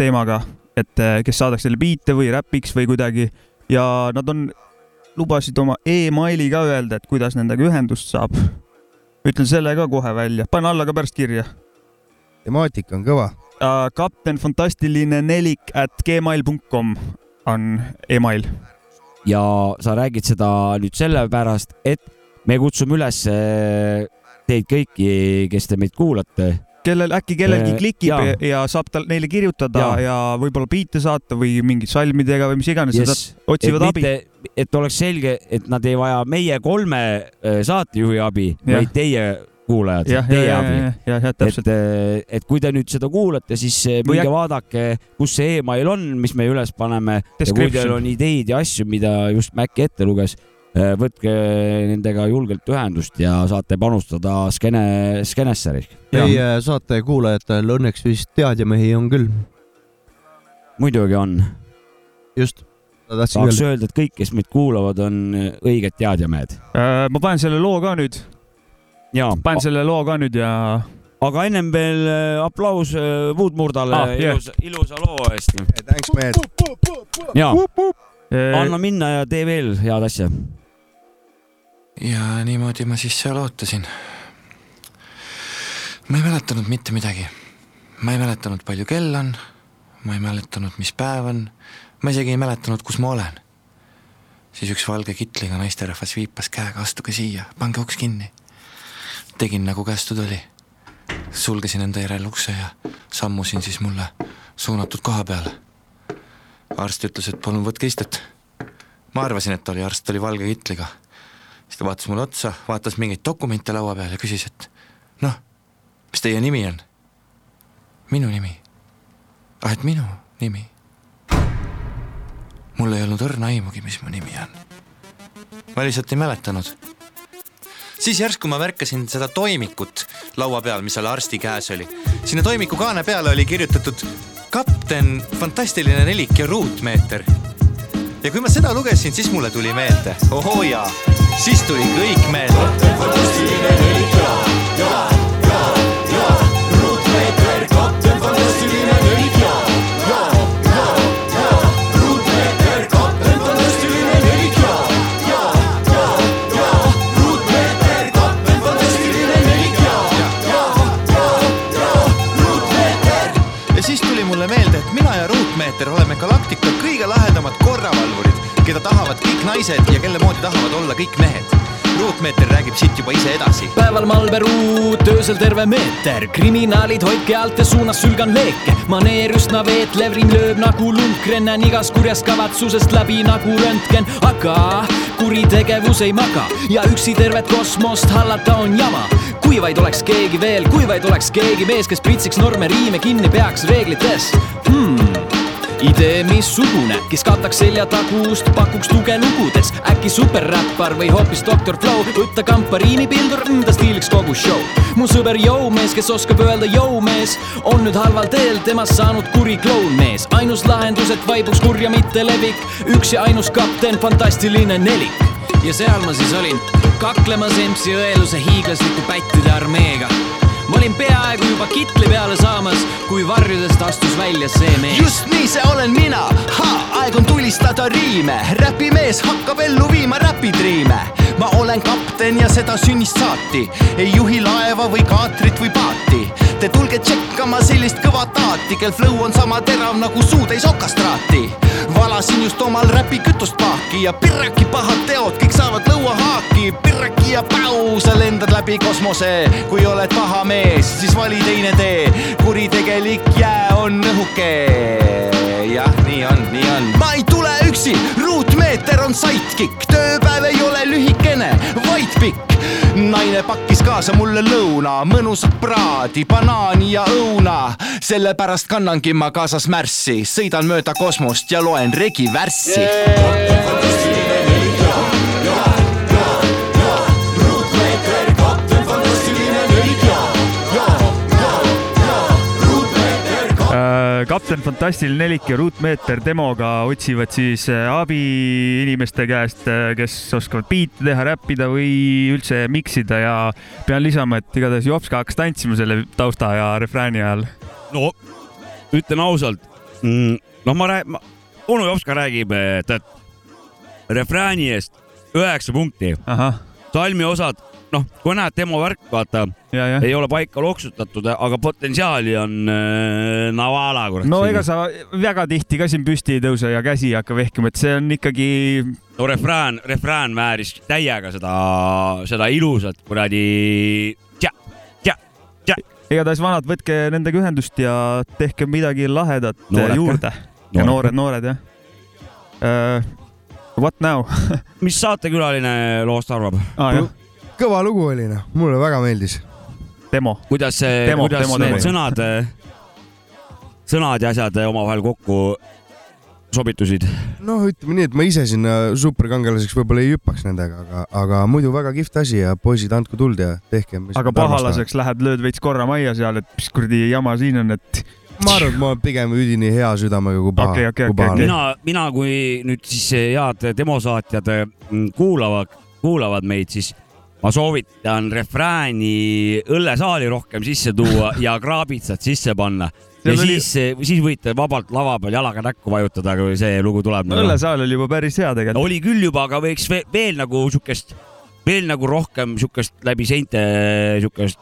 teemaga, et äh, kes saadaks neile biite või räpiks või kuidagi ja nad on, lubasid oma emaili ka öelda, et kuidas nendega ühendust saab. ütlen selle ka kohe välja, panen alla ka pärast kirja. temaatika on kõva. kapten fantastiline nelik at gmail.com on email. ja sa räägid seda nüüd sellepärast, et me kutsume üles eh, teid kõiki, kes te meid kuulate. Kellel äkki kellelgi klikib ja, ja saab tal neile kirjutada ja, ja võib-olla biite saata või mingid salmidega või mis iganes yes., nad otsivad abi. et oleks selge, et nad ei vaja meie kolme eh, saatejuhi abi, vaid teie kuulajad, teie abi. jah, täpselt. et, et kui te nüüd seda kuulate, siis Või minge äk- vaadake, kus see email on, mis me üles paneme. Ja kui teil on ideid ja asju, mida just Maci ette luges, võtke nendega julgelt ühendust ja saate panustada skeene, skeenesse. meie saate kuulajatel õnneks vist teadjamehi on küll. muidugi on. just, tahaks öelda. öelda, et kõik, kes meid kuulavad, on õiged teadjamehed. Äh, ma panen selle loo ka nüüd, jaa, panen selle loo ka nüüd ja aga ennem veel aplaus Woodmurdale Ah, ah, jah. ilusa, ilusa loo eest. Thanks, mehed. jaa, Eh, anna minna ja tee veel head asja. Ja niimoodi ma siis seal ootasin. ma ei mäletanud mitte midagi. ma ei mäletanud, palju kell on. ma ei mäletanud, mis päev on. ma isegi ei mäletanud, kus ma olen. siis üks valge kitliga naisterahvas viipas käega, astuge siia, pange uks kinni. tegin nagu kästud oli. sulgesin enda järel ukse ja sammusin siis mulle suunatud koha peale. arst ütles, et palun võtke istet. ma arvasin, et ta oli arst, oli valge kitliga siis ta vaatas mulle otsa, vaatas mingeid dokumente laua peal ja küsis, et noh, mis teie nimi on? minu nimi. ah, et minu nimi. mul ei olnud õrna aimugi, mis mu nimi on. ma lihtsalt ei mäletanud. siis järsku ma märkasin seda toimikut laua peal, mis seal arsti käes oli. sinna toimiku kaane peale oli kirjutatud kapten fantastiline nelik ja ruutmeeter ja kui ma seda lugesin, siis mulle tuli meelde, ohoo jaa, siis tuli kõik meelde. ja keda tahavad kõik naised ja kelle moodi tahavad olla kõik mehed. Ruutmeeter räägib siit juba ise edasi. päeval Malve ruut, öösel terve meeter, kriminaalid hoidke alt ja suunas sülgan leeke. maneer üsna veetlev, rimm lööb nagu Lundgren, näen igast kurjast kavatsusest läbi nagu röntgen, aga kuritegevus ei maga ja üksi tervet kosmost hallata on jama. kui vaid oleks keegi veel, kui vaid oleks keegi mees, kes pritsiks norme, riime kinni peaks reeglitest hmm idee missugune, kes kataks selja tagust, pakuks tuge lugudes, äkki superräppar või hoopis doktor Flow, võtta kampariini pildur, ta stiiliks kogu show. mu sõber Joe-mees, kes oskab öelda Joe-mees, on nüüd halval teel, temast saanud kuri klounmees. ainus lahendus, et vaibuks kurja mitte levik, üks ja ainus kapten, fantastiline nelik. ja seal ma siis olin, kaklemas MC õeluse hiiglasliku pättide armeega ma olin peaaegu juba kitli peale saamas, kui varjudest astus välja see mees. just nii see olen mina, aeg on tulistada riime, räpimees hakkab ellu viima räpitriime. ma olen kapten ja seda sünnist saati, ei juhi laeva või kaatrit või paati. Te tulge tšekkama sellist kõva taati, kel flow on sama terav nagu suutäis okastraati. valasin just omal räpikütust paaki ja pirraki pahad teod, kõik saavad lõuahaaki, pirraki ja päu, sa lendad läbi kosmose, kui oled paha mees, siis vali teine tee, kuritegelik jää on õhuke. jah, nii on, nii on. ma ei tule üksi, ruutmeeter on sidekick, tööpäev ei ole lühikene, vaid pikk. naine pakkis kaasa mulle lõuna, mõnusat praadi, banaani ja õuna. sellepärast kannangi ma kaasas märssi, sõidan mööda kosmost ja loen regivärssi yeah.. Kapten Fantastiline Nelik ja Ruutmeeter demoga otsivad siis äh, abi inimeste käest, kes oskavad biite teha, räppida või üldse miksida ja pean lisama, et igatahes Jopska hakkas tantsima selle tausta ja refrääni ajal. no ütlen ausalt, noh, ma räägin, onu Jopska räägib, et refrääni eest üheksa punkti. salmi osad, noh, kui näed demo värk, vaata, ei ole paika loksutatud, aga potentsiaali on äh, Navala, kurat. no ega sa väga tihti ka siin püsti ei tõuse ja käsi ei hakka vehkima, et see on ikkagi. no refrään, refrään vääris täiega seda, seda ilusat kuradi. igatahes vanad, võtke nendega ühendust ja tehke midagi lahedat Noored juurde. ja Noored noored, noored jah uh,. What now mis saatekülaline loost arvab ah,? Kõva lugu oli noh, mulle väga meeldis. demo. kuidas see, kuidas demo, need demo. sõnad, sõnad ja asjad omavahel kokku sobitusid? noh, ütleme nii, et ma ise sinna superkangelaseks võib-olla ei hüppaks nendega, aga, aga muidu väga kihvt asi ja poisid, andku tuld ja tehke. aga pahalaseks lähed, lööd veits korra majja seal, et mis kuradi jama siin on, et. ma arvan, et ma olen pigem üdini hea südamega kui paha Okei, okei, kui okei, paha- okei. mina, mina kui nüüd siis head demosaatjad mm, kuulavad, kuulavad meid, siis ma soovitan refrääni õllesaali rohkem sisse tuua ja kraabitsad sisse panna. ja oli- siis, siis võite vabalt lava peal jalaga näkku vajutada, kui see lugu tuleb. õllesaal oli juba päris hea tegelikult. oli küll juba, aga võiks veel, veel nagu siukest, veel nagu rohkem siukest läbi seinte siukest.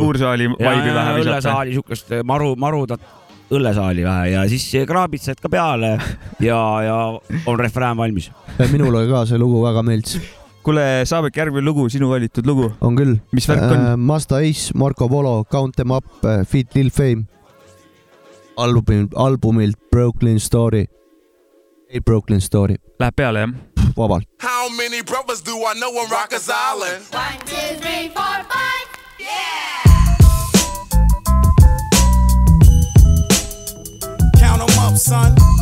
Suursaali vibe'i vähe visata. õllesaali siukest maru, marudat õllesaali vähe ja siis kraabitsad ka peale ja, ja on refrään valmis. minule ka see lugu väga meeldis. kuule, Saabek, järgmine lugu, sinu valitud lugu. on küll. mis värk on? Mazda Ace, Marco Polo, Count them up, Feet Lil Fame. albumilt, albumilt Brooklyn Story. ei, Brooklyn Story. Läheb peale jah? vabalt. How many brothers do I know on Rockers Island? One, two, three, four, five. Count 'em up, son.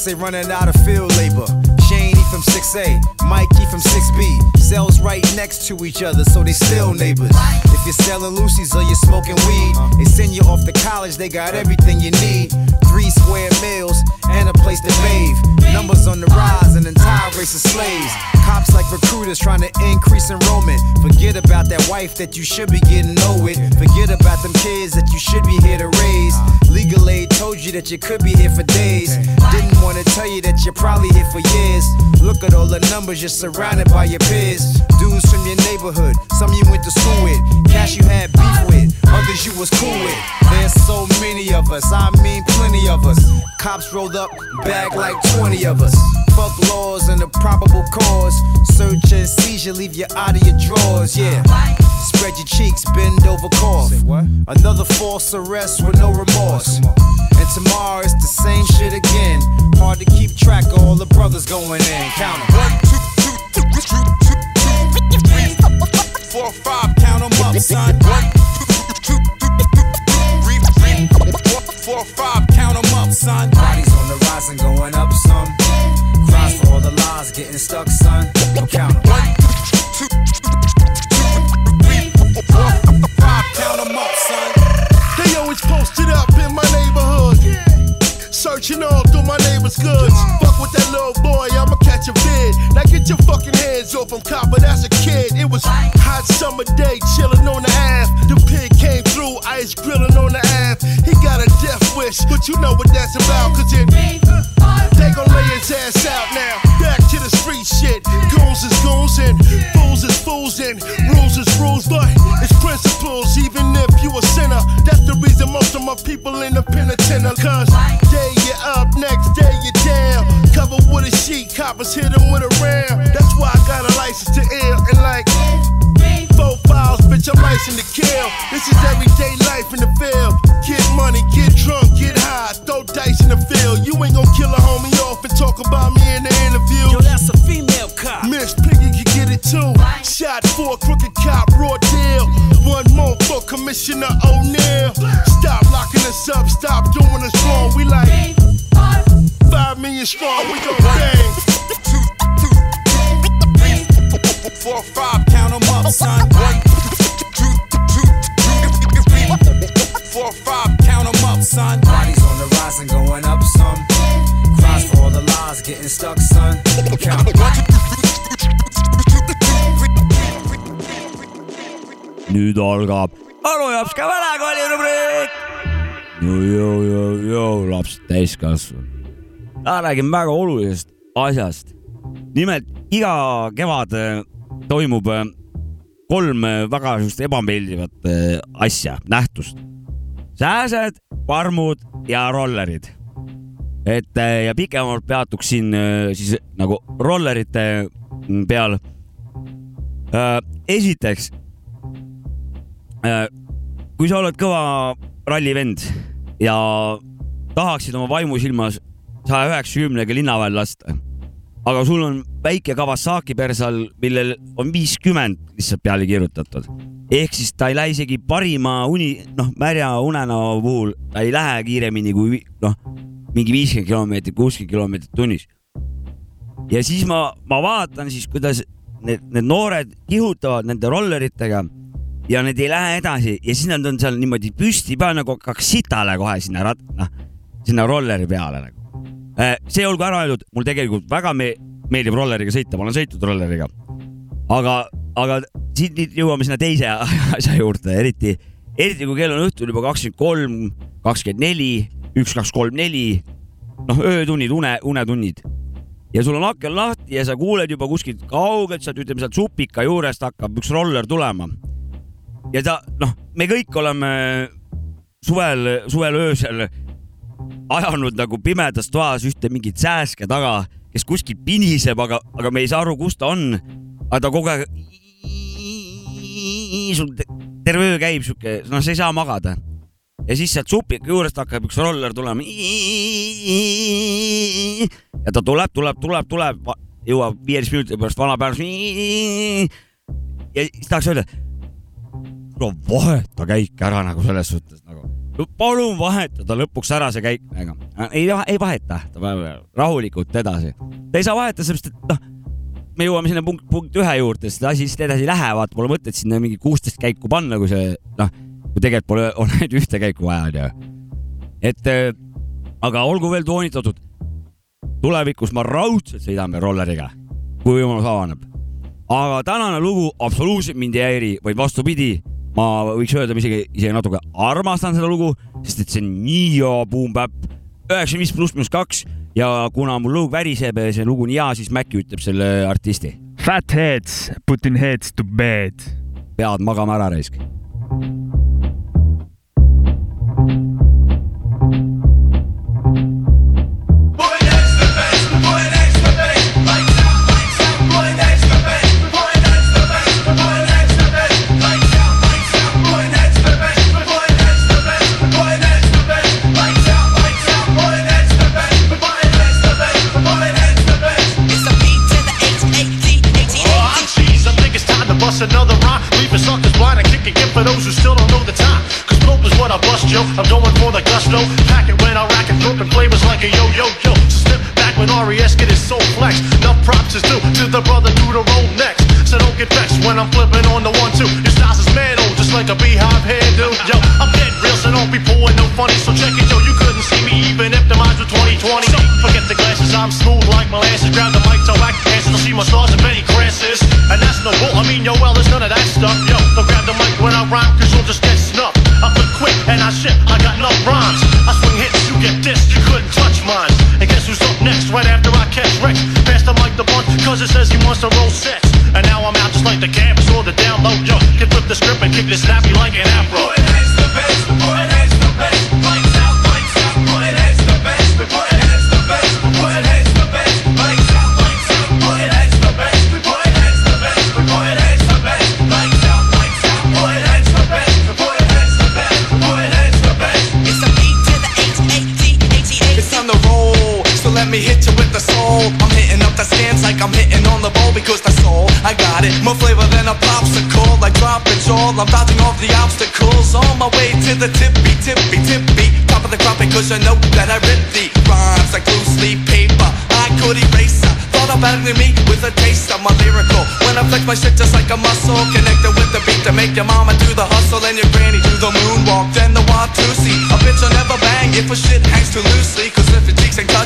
Guess they running out of field labor. Shaney from 6A, next to each other, so they still neighbors. If you're selling Lucy's or you're smoking weed, they send you off to college, they got everything you need. Three square meals and a place to bathe. Numbers on the rise, an entire race of slaves. Cops like recruiters trying to increase enrollment. Forget about that wife that you should be getting know with. Forget about them kids that you should be here to raise. Legal aid told you that you could be here for days. Didn't want to tell you that you're probably here for years. Look at all the numbers, you're surrounded by your peers. Dudes from your neighborhood, some you went to school with. Cash you had beef with, others you was cool with. There's so many of us, I mean plenty of us. Cops rolled up, bag like 20 of us. Fuck laws and a probable cause. Search and seizure, leave you out of your drawers, yeah. Spread your cheeks, bend over, cough. Another false arrest with no remorse. And tomorrow it's the same shit again. Hard to keep track of all the brothers going in. Count 'em. One, two, two, two, two, two, two, three, four, five. Count 'em up, son. One, two, two, two, three, three, four, four, five. Count 'em up, son. Bodies on the rise and going up some. Cries for all the lies getting stuck, son. Go count 'em. One, two, three, four, five. Count 'em up, son. They always posted up in my neighborhood. Searching all through my neighbor's goods. Fuck with that little boy, I'ma catch a vid. Now get your fucking hands off him, copper, that's a kid. It was hot summer day, chilling on the Ave. The pig came through, ice grilling on the Ave. He got a death wish, but you know what that's about, cause it. Nüüd algab Anu Jopska vanakooli rubriik. joo-joo-joo-joo, lapsed täiskasvanud. täna räägime väga olulisest asjast. nimelt iga kevad äh, toimub äh, kolm äh, väga sellist ebameeldivat asja, nähtust. sääsed, parmud ja rollerid. et ja pikemalt peatuksin äh, siis nagu rollerite mm, peal. esiteks kui sa oled kõva rallivend ja tahaksid oma vaimusilmas saja üheksakümnega linna vahel lasta, aga sul on väike Kawasaki persal, millel on viiskümmend lihtsalt peale kirjutatud, ehk siis ta ei lähe isegi parima uni, noh, märja unenäo puhul, ta ei lähe kiiremini kui noh, mingi viiskümmend kilomeetrit, kuuskümmend kilomeetrit tunnis. ja siis ma, ma vaatan siis, kuidas need, need noored kihutavad nende rolleritega ja need ei lähe edasi. Ja siis nad on seal niimoodi püsti peal nagu hakkaks sitale kohe sinna rat-, noh, sinna rolleri peale nagu. see olgu ära öeldud, mul tegelikult väga me meeldib rolleriga sõita, ma olen sõitnud rolleriga. aga, aga siit nüüd jõuame sinna teise asja juurde, eriti, eriti kui kell on õhtul juba kakskümmend kolm, kakskümmend neli, üks, kaks, kolm, neli, noh, öötunnid, une, unetunnid. Ja sul on aken lahti ja sa kuuled juba kuskilt kaugelt sealt, ütleme sealt supika juurest hakkab üks roller tulema ja ta noh, me kõik oleme suvel, suvel öösel ajanud nagu pimedas toas ühte mingit sääske taga, kes kuskil piniseb, aga, aga me ei saa aru, kus ta on. aga ta kogu aeg, sul te- terve öö käib sihuke, noh, sa ei saa magada. ja siis sealt supika juurest hakkab üks roller tulema. ja ta tuleb, tuleb, tuleb, tuleb, jõuab viieteist minuti pärast vana päev. ja siis tahaks öelda no vaheta käik ära nagu selles suhtes nagu, palun vahetada lõpuks ära see käik nagu. ei, ei vaheta, rahulikult edasi. ta ei saa vahetada, sellepärast et noh, me jõuame sinna punkt, punkt ühe juurde, sest asi lihtsalt edasi ei lähe, vaata, pole mõtet sinna mingi kuusteist käiku panna, kui see noh, kui tegelikult pole, on ainult ühte käiku vaja, onju. et äh, aga olgu veel toonitatud, tulevikus ma raudselt sõidame rolleriga, kui võimalus avaneb. aga tänane lugu absoluutselt mind ei häiri, vaid vastupidi, ma võiks öelda, ma isegi, isegi natuke armastan seda lugu, sest et see on nii hea boom-bap, üheksakümmend viis pluss miinus kaks ja kuna mul lõug väriseb ja see lugu on hea, siis Maci ütleb selle artisti. Fat heads, putting heads to bed. pead magama ära raisk.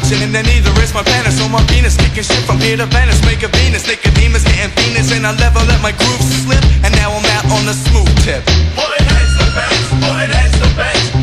Touching, and then neither is my penis. So my penis kicking shit from here to Venice. Make a Venus, Nicodemus getting Venus. And I never let my groove slip. And now I'm out on the smooth tip. Putting heads to beds, putting heads to beds.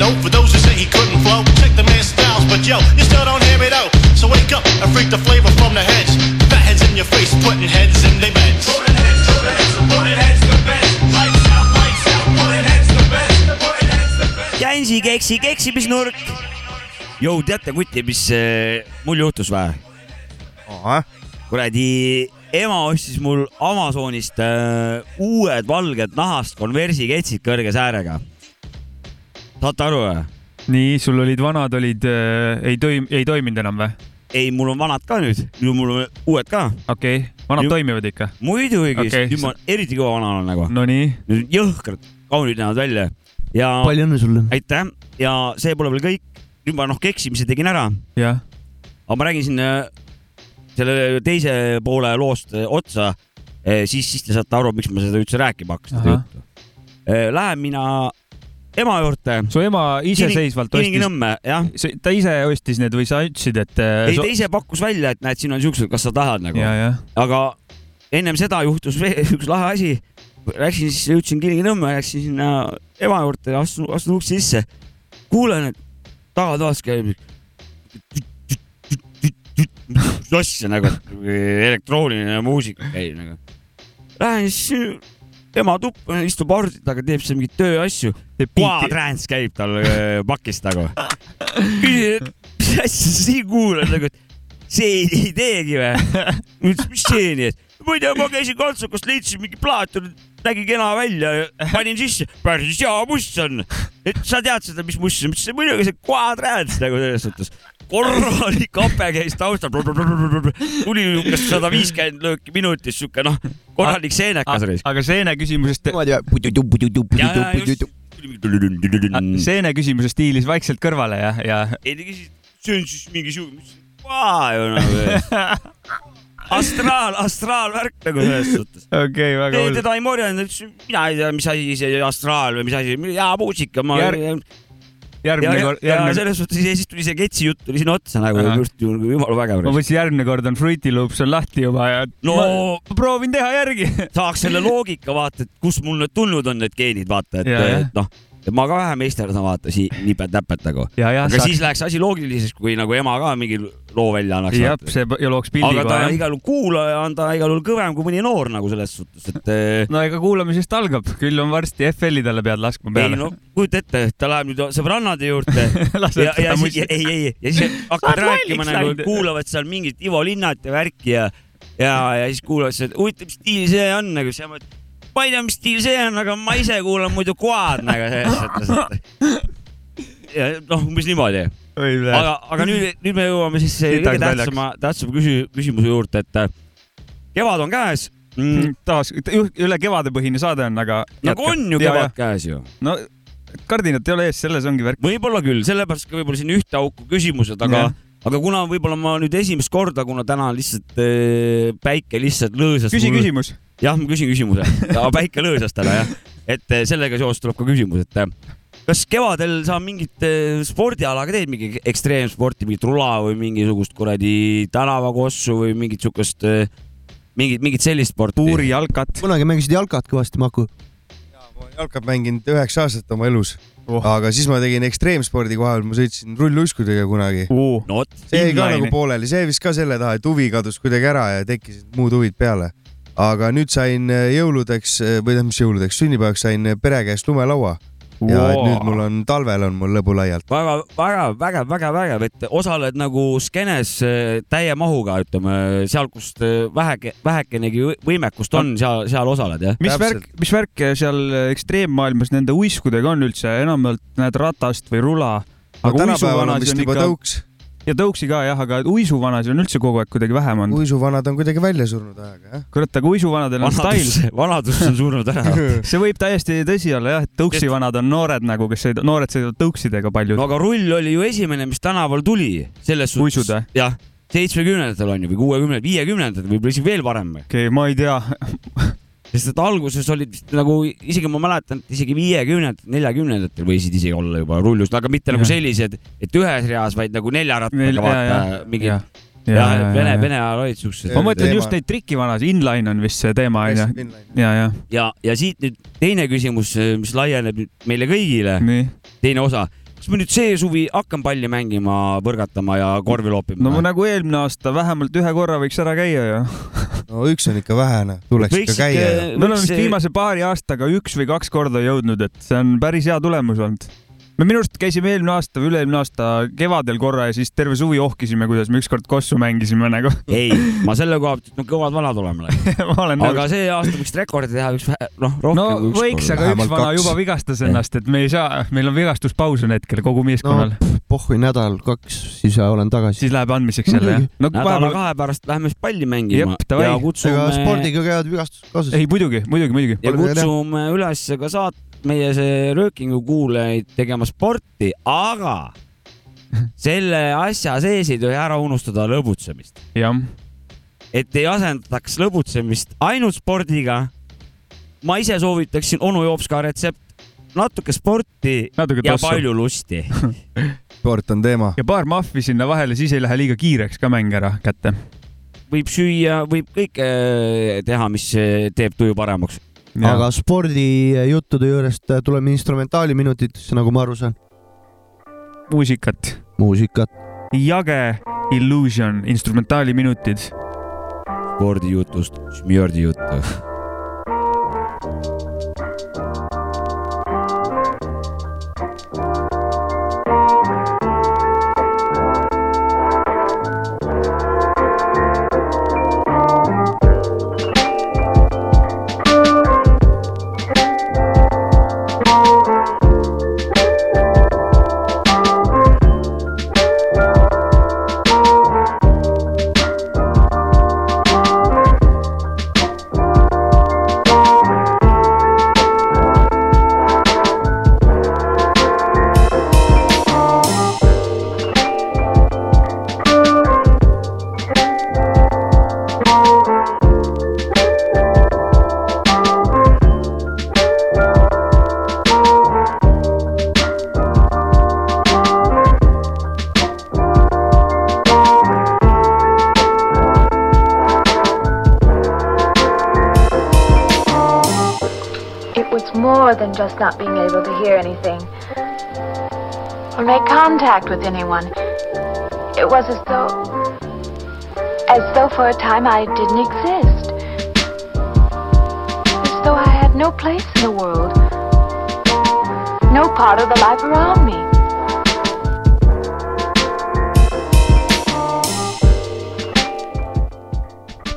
Know, for those who say he couldn't flow, check the man's styles. But yo, you still don't hear me though. So wake up and freak the flavor from the heads. Fat heads in your face, putting heads in their beds. Putting heads to beds, putting heads to beds. Lights out, lights out, putting heads to beds. Putting heads to beds. Jänsi keksi keksimisnurk. jõu, teate kuti, mis äh, mul juhtus või? kuradi ema ostis mul Amazonist äh, uued valged nahast Converse'i ketsid kõrge säärega. Saate aru või? nii, sul olid vanad olid äh,, ei toim-, ei toiminud enam või? ei, mul on vanad ka nüüd, nüüd mul on uued ka. okei okay., vanad Ju- toimivad ikka? muidugi okay., nüüd ma eriti kõva vana olen nagu. Nonii. jõhkrad, kaunid näevad välja ja. palju õnne sulle. aitäh ja see pole veel kõik. nüüd ma noh, keksimise tegin ära. jah. aga ma räägin siin äh, selle teise poole loost äh, otsa, siis, siis te saate aru, miks ma seda üldse rääkima hakkasin. Lähen mina ema juurde. su ema iseseisvalt ostis, Kilingi-Nõmme, jah. ta ise ostis need või sa ütlesid, et äh, ei, ta ise pakkus välja, et näed, siin on siuksed, kas sa tahad nagu aga ennem seda juhtus veel üks lahe asi. Läksin siis, jõudsin Kilingi-Nõmme, läksin sinna ema juurde, astun, astun ukse sisse. kuulen, et tagatoas käib mis asja nagu, elektrooniline muusika käib nagu. Lähen siis ema tuppa, istub arvuti taga, teeb seal mingeid tööasju. Quadrans käib tal äh, pakis nagu. küsin, et mis asja sa siin kuulad nagu, et see ei teegi või? mis see nii, et ma tea, ma käisin kontsukast, leidsin mingi plaat, nägi kena välja, panin sisse, päris hea must on. et sa tead seda, mis must see on, mis see muidugi see Quadrans nagu selles suhtes. Korralik hape käis taustal, tuli umbes sada viiskümmend lööki minutis, siuke noh, korralik seenekas oli. aga seene küsimusest. seene küsimuse stiilis vaikselt kõrvale ja, ja. ei ta küsis, see on siis mingi siuke, ju nagu. astraal, astraalvärk nagu selles suhtes. okei, väga ei, hull. teda ei morjanud, mina ei tea, mis asi see astraal või mis asi, hea muusika, ma Järg- järgmine ja, kord, järgmine, selles suhtes ja siis tuli see ketsi jutt tuli sinna otsa nagu just ju jumala vägev. ma mõtlesin, järgmine kord on Fruity Loops on lahti juba ja no ma proovin teha järgi. saaks selle loogika vaata, et kust mul need tulnud on need geenid, vaata, et et noh, ma ka vähe meisterdan, vaata siin nipet-näpet nagu. Aga saaks- siis läheks asi loogiliseks, kui nagu ema ka mingi loo välja annaks. jah, see ja looks pildi aga ta kohe. igal juhul kuulaja on ta igal juhul kõvem kui mõni noor nagu selles suhtes, et eh, no ega kuulamisest algab, küll on varsti FL-i talle pead laskma ei peale no. kujuta ette, ta läheb nüüd sõbrannade juurde ja, ja siis, ei, ei, ja siis hakkavad rääkima nagu kuulavad seal mingit Ivo Linnat ja värki ja, ja, ja siis kuulavad seda, huvitav, mis stiil see on nagu, siis ma mõtlen, ma ei tea, mis stiil see on, aga ma ise kuulan muidu Quad nagu selles mõttes, ja noh, umbes niimoodi. aga, aga nüüd, nüüd me jõuame siis kõige tähtsama, tähtsama küsi-, küsimuse juurde, et äh, kevad on käes mm,. taas, üle kevadepõhine saade on, aga. nagu on ju kevad käes ju. no kardinat ei ole ees, selles ongi värk. võib-olla küll, sellepärast ka võib-olla siin ühte auku küsimused, aga Jah., aga kuna võib-olla ma nüüd esimest korda, kuna täna lihtsalt äh, päike lihtsalt lõõsas. Küsi küsimus. jah, ma küsin küsimuse ja päike lõõsas täna jah, et eh, sellega seoses tuleb ka küsimus, et eh, kas kevadel sa mingit eh, spordialaga teed, mingi ekstreemsporti, mingit rula või mingisugust kuradi tänavakossu või mingit siukest, mingit, mingit sellist sporti? puurijalkat. kunagi mängisid jalkat kõvasti, Maku? jalkat mänginud üheksa aastat oma elus oh., aga siis ma tegin ekstreemspordi koha peal, ma sõitsin rulluiskudega kunagi uh.. see jäi ka nagu pooleli, see viis ka selle taha, et huvi kadus kuidagi ära ja tekkisid muud huvid peale. aga nüüd sain äh, jõuludeks või tähendab, mis jõuludeks, sünnipäevaks sain pere käest lumelaua ja et nüüd mul on talvel on mul lõbu laialt. väga, väga vägev, väga vägev, et osaled nagu skeenes eh, täie mahuga, ütleme seal, kus eh, väheke, vähekenegi võ- võimekust on, seal, seal osaled jah? mis värk, mis värk seal ekstreemmaailmas nende uiskudega on üldse, enamjaolt näed ratast või rula. No tänapäeval on vist juba tõuks. Ja tõuksi ka jah, aga uisuvanasid on üldse kogu aeg kuidagi vähem olnud. uisuvanad on kuidagi välja surnud ajaga, jah. kurat, aga uisuvanadel on stail. vanadus on surnud ära. see võib täiesti tõsi olla jah, et tõuksivanad on noored nagu, kes sõidavad, noored sõidavad tõuksidega palju no. aga rull oli ju esimene, mis tänaval tuli, selles suhtes. Uisud või? jah, seitsmekümnendatel on ju või kuuekümnendatel, viiekümnendatel, võib-olla isegi veel varem. okei okay,, ma ei tea. sest et alguses olid vist nagu isegi ma mäletan, et isegi viiekümnendatel, neljakümnendatel võisid isegi olla juba rullused, aga mitte nagu Jah. sellised, et ühes reas, vaid nagu nelja rattaga Nel- vaata ja, ja, mingid. ja. Ja, ja,, Vene, ja. Vene ajal olid siuksed. ma mõtlen just neid trikivanasid, inline on vist see teema onju. ja, ja. ja, ja siit nüüd teine küsimus, mis laieneb meile kõigile. teine osa, kas ma nüüd see suvi hakkan palli mängima, põrgatama ja korvi loopima? no ma nagu eelmine aasta vähemalt ühe korra võiks ära käia ju. no üks on ikka vähene, tuleks Võiks ikka käia me oleme vist viimase paari aastaga üks või kaks korda jõudnud, et see on päris hea tulemus olnud. Me minu arust käisime eelmine aasta või üle-eelmine aasta kevadel korra ja siis terve suvi ohkisime, kuidas me ükskord kossu mängisime nagu. ei, ma selle koha pealt ütlen, kõvad vanad oleme. ma olen aga see aasta võiks rekordi teha üks vähe, noh, rohkem no kui üks võiks, aga üks vana juba vigastas ennast, et me ei saa, meil on vigastuspaus on hetkel kogu meeskonnal no pohhui nädal, kaks, siis olen tagasi. siis läheb andmiseks jälle jah? no nädala-kahe pärast läheme siis palli mängima ega kutsume, spordiga käivad vigastused kaasas. ei muidugi, muidugi, muidugi. ja kutsume üles ka saat-, meie see röökingu kuulajaid tegema sporti, aga selle asja sees ei tohi ära unustada lõbutsemist. jah. et ei asendataks lõbutsemist ainult spordiga. ma ise soovitaksin onu Joopska retsept, natuke sporti Natuke ja tossu. palju lusti. sport on teema. ja paar mahvi sinna vahele, siis ei lähe liiga kiireks ka mäng ära kätte. võib süüa, võib kõike teha, mis eh, teeb tuju paremaks. Aga spordijuttude juurest tuleme instrumentaaliminutitesse, nagu ma aru saan. muusikat. muusikat. Jage Illusion, instrumentaaliminutid. spordijutust, šmjordi juttu. just not being able to hear anything or make contact with anyone. It was as though, as though for a time I didn't exist. As though I had no place in the world, no part of the life around me.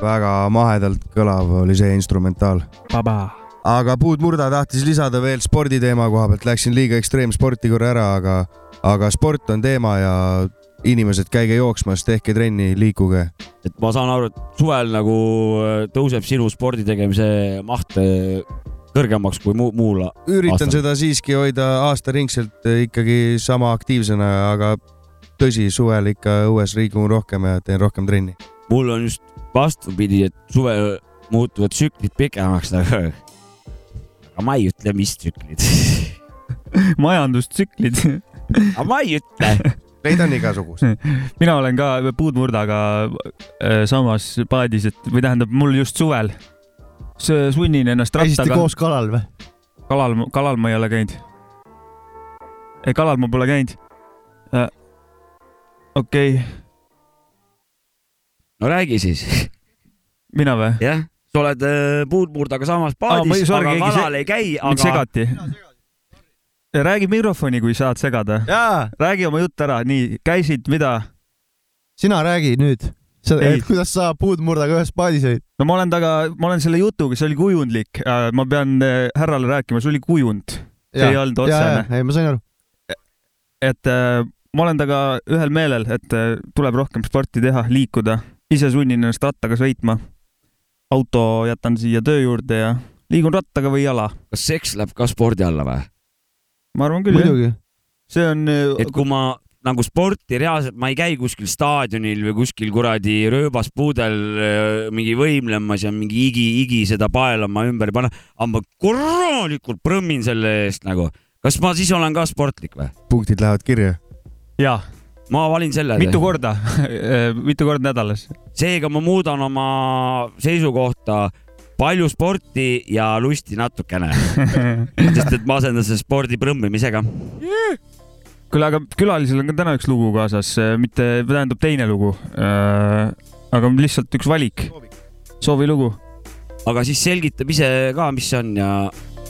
väga mahedalt kõlav oli see instrumentaal. Aga Puud Murda tahtis lisada veel sporditeema koha pealt, läksin liiga ekstreemsporti korra ära, aga, aga sport on teema ja inimesed, käige jooksmas, tehke trenni, liikuge. et ma saan aru, et suvel nagu äh, tõuseb sinu spordi tegemise maht äh, kõrgemaks kui muu, muul üritan seda siiski hoida aastaringselt ikkagi sama aktiivsena, aga tõsi, suvel ikka õues liigun rohkem ja teen rohkem trenni. mul on just vastupidi, et suvel muutuvad tsüklid pikemaks, aga aga ma ei ütle, mis tsüklid. majandustsüklid. aga ma ei ütle. Neid on igasuguseid. mina olen ka puudmurdaga äh, samas paadis, et või tähendab, mul just suvel sunnin ennast käisite rattaga. koos kalal või? kalal, kalal ma ei ole käinud. ei, kalal ma pole käinud äh,. okei okay., no räägi siis. mina või? jah, sa oled äh, puudmurdaga samas paadis, sorry, aga kalal ei käi, mind aga segati. räägi mikrofoni, kui saad segada. räägi oma jutt ära, nii, käisid, mida? sina räägi nüüd, kuidas sa puudmurdaga ühes paadis olid. no ma olen taga, ma olen selle jutuga, see oli kujundlik, ma pean äh, härrale rääkima, see oli kujund, see ei olnud otsene. ei, ma sain aru. et äh, ma olen temaga ühel meelel, et äh, tuleb rohkem sporti teha, liikuda, ise sunnin ennast rattaga sõitma. Auto jätan siia töö juurde ja liigun rattaga või jala. kas seks läheb ka spordi alla või? ma arvan küll, muidugi. see on, et kui ma nagu sporti reaalselt, ma ei käi kuskil staadionil või kuskil kuradi rööbaspuudel äh, mingi võimlemas ja mingi higi, higi seda paelama ümber ei pane, aga ma korralikult prõmmin selle eest nagu. kas ma siis olen ka sportlik või? punktid lähevad kirja. jaa. Ma valin selle. mitu korda mitu korda nädalas? seega ma muudan oma seisukohta palju sporti ja lusti natukene. sest et ma asendan selle spordi prõmmimisega. kuule, aga külalisel on ka täna üks lugu kaasas, mitte, tähendab teine lugu. aga lihtsalt üks valik, soovilugu. aga siis selgitab ise ka, mis see on ja,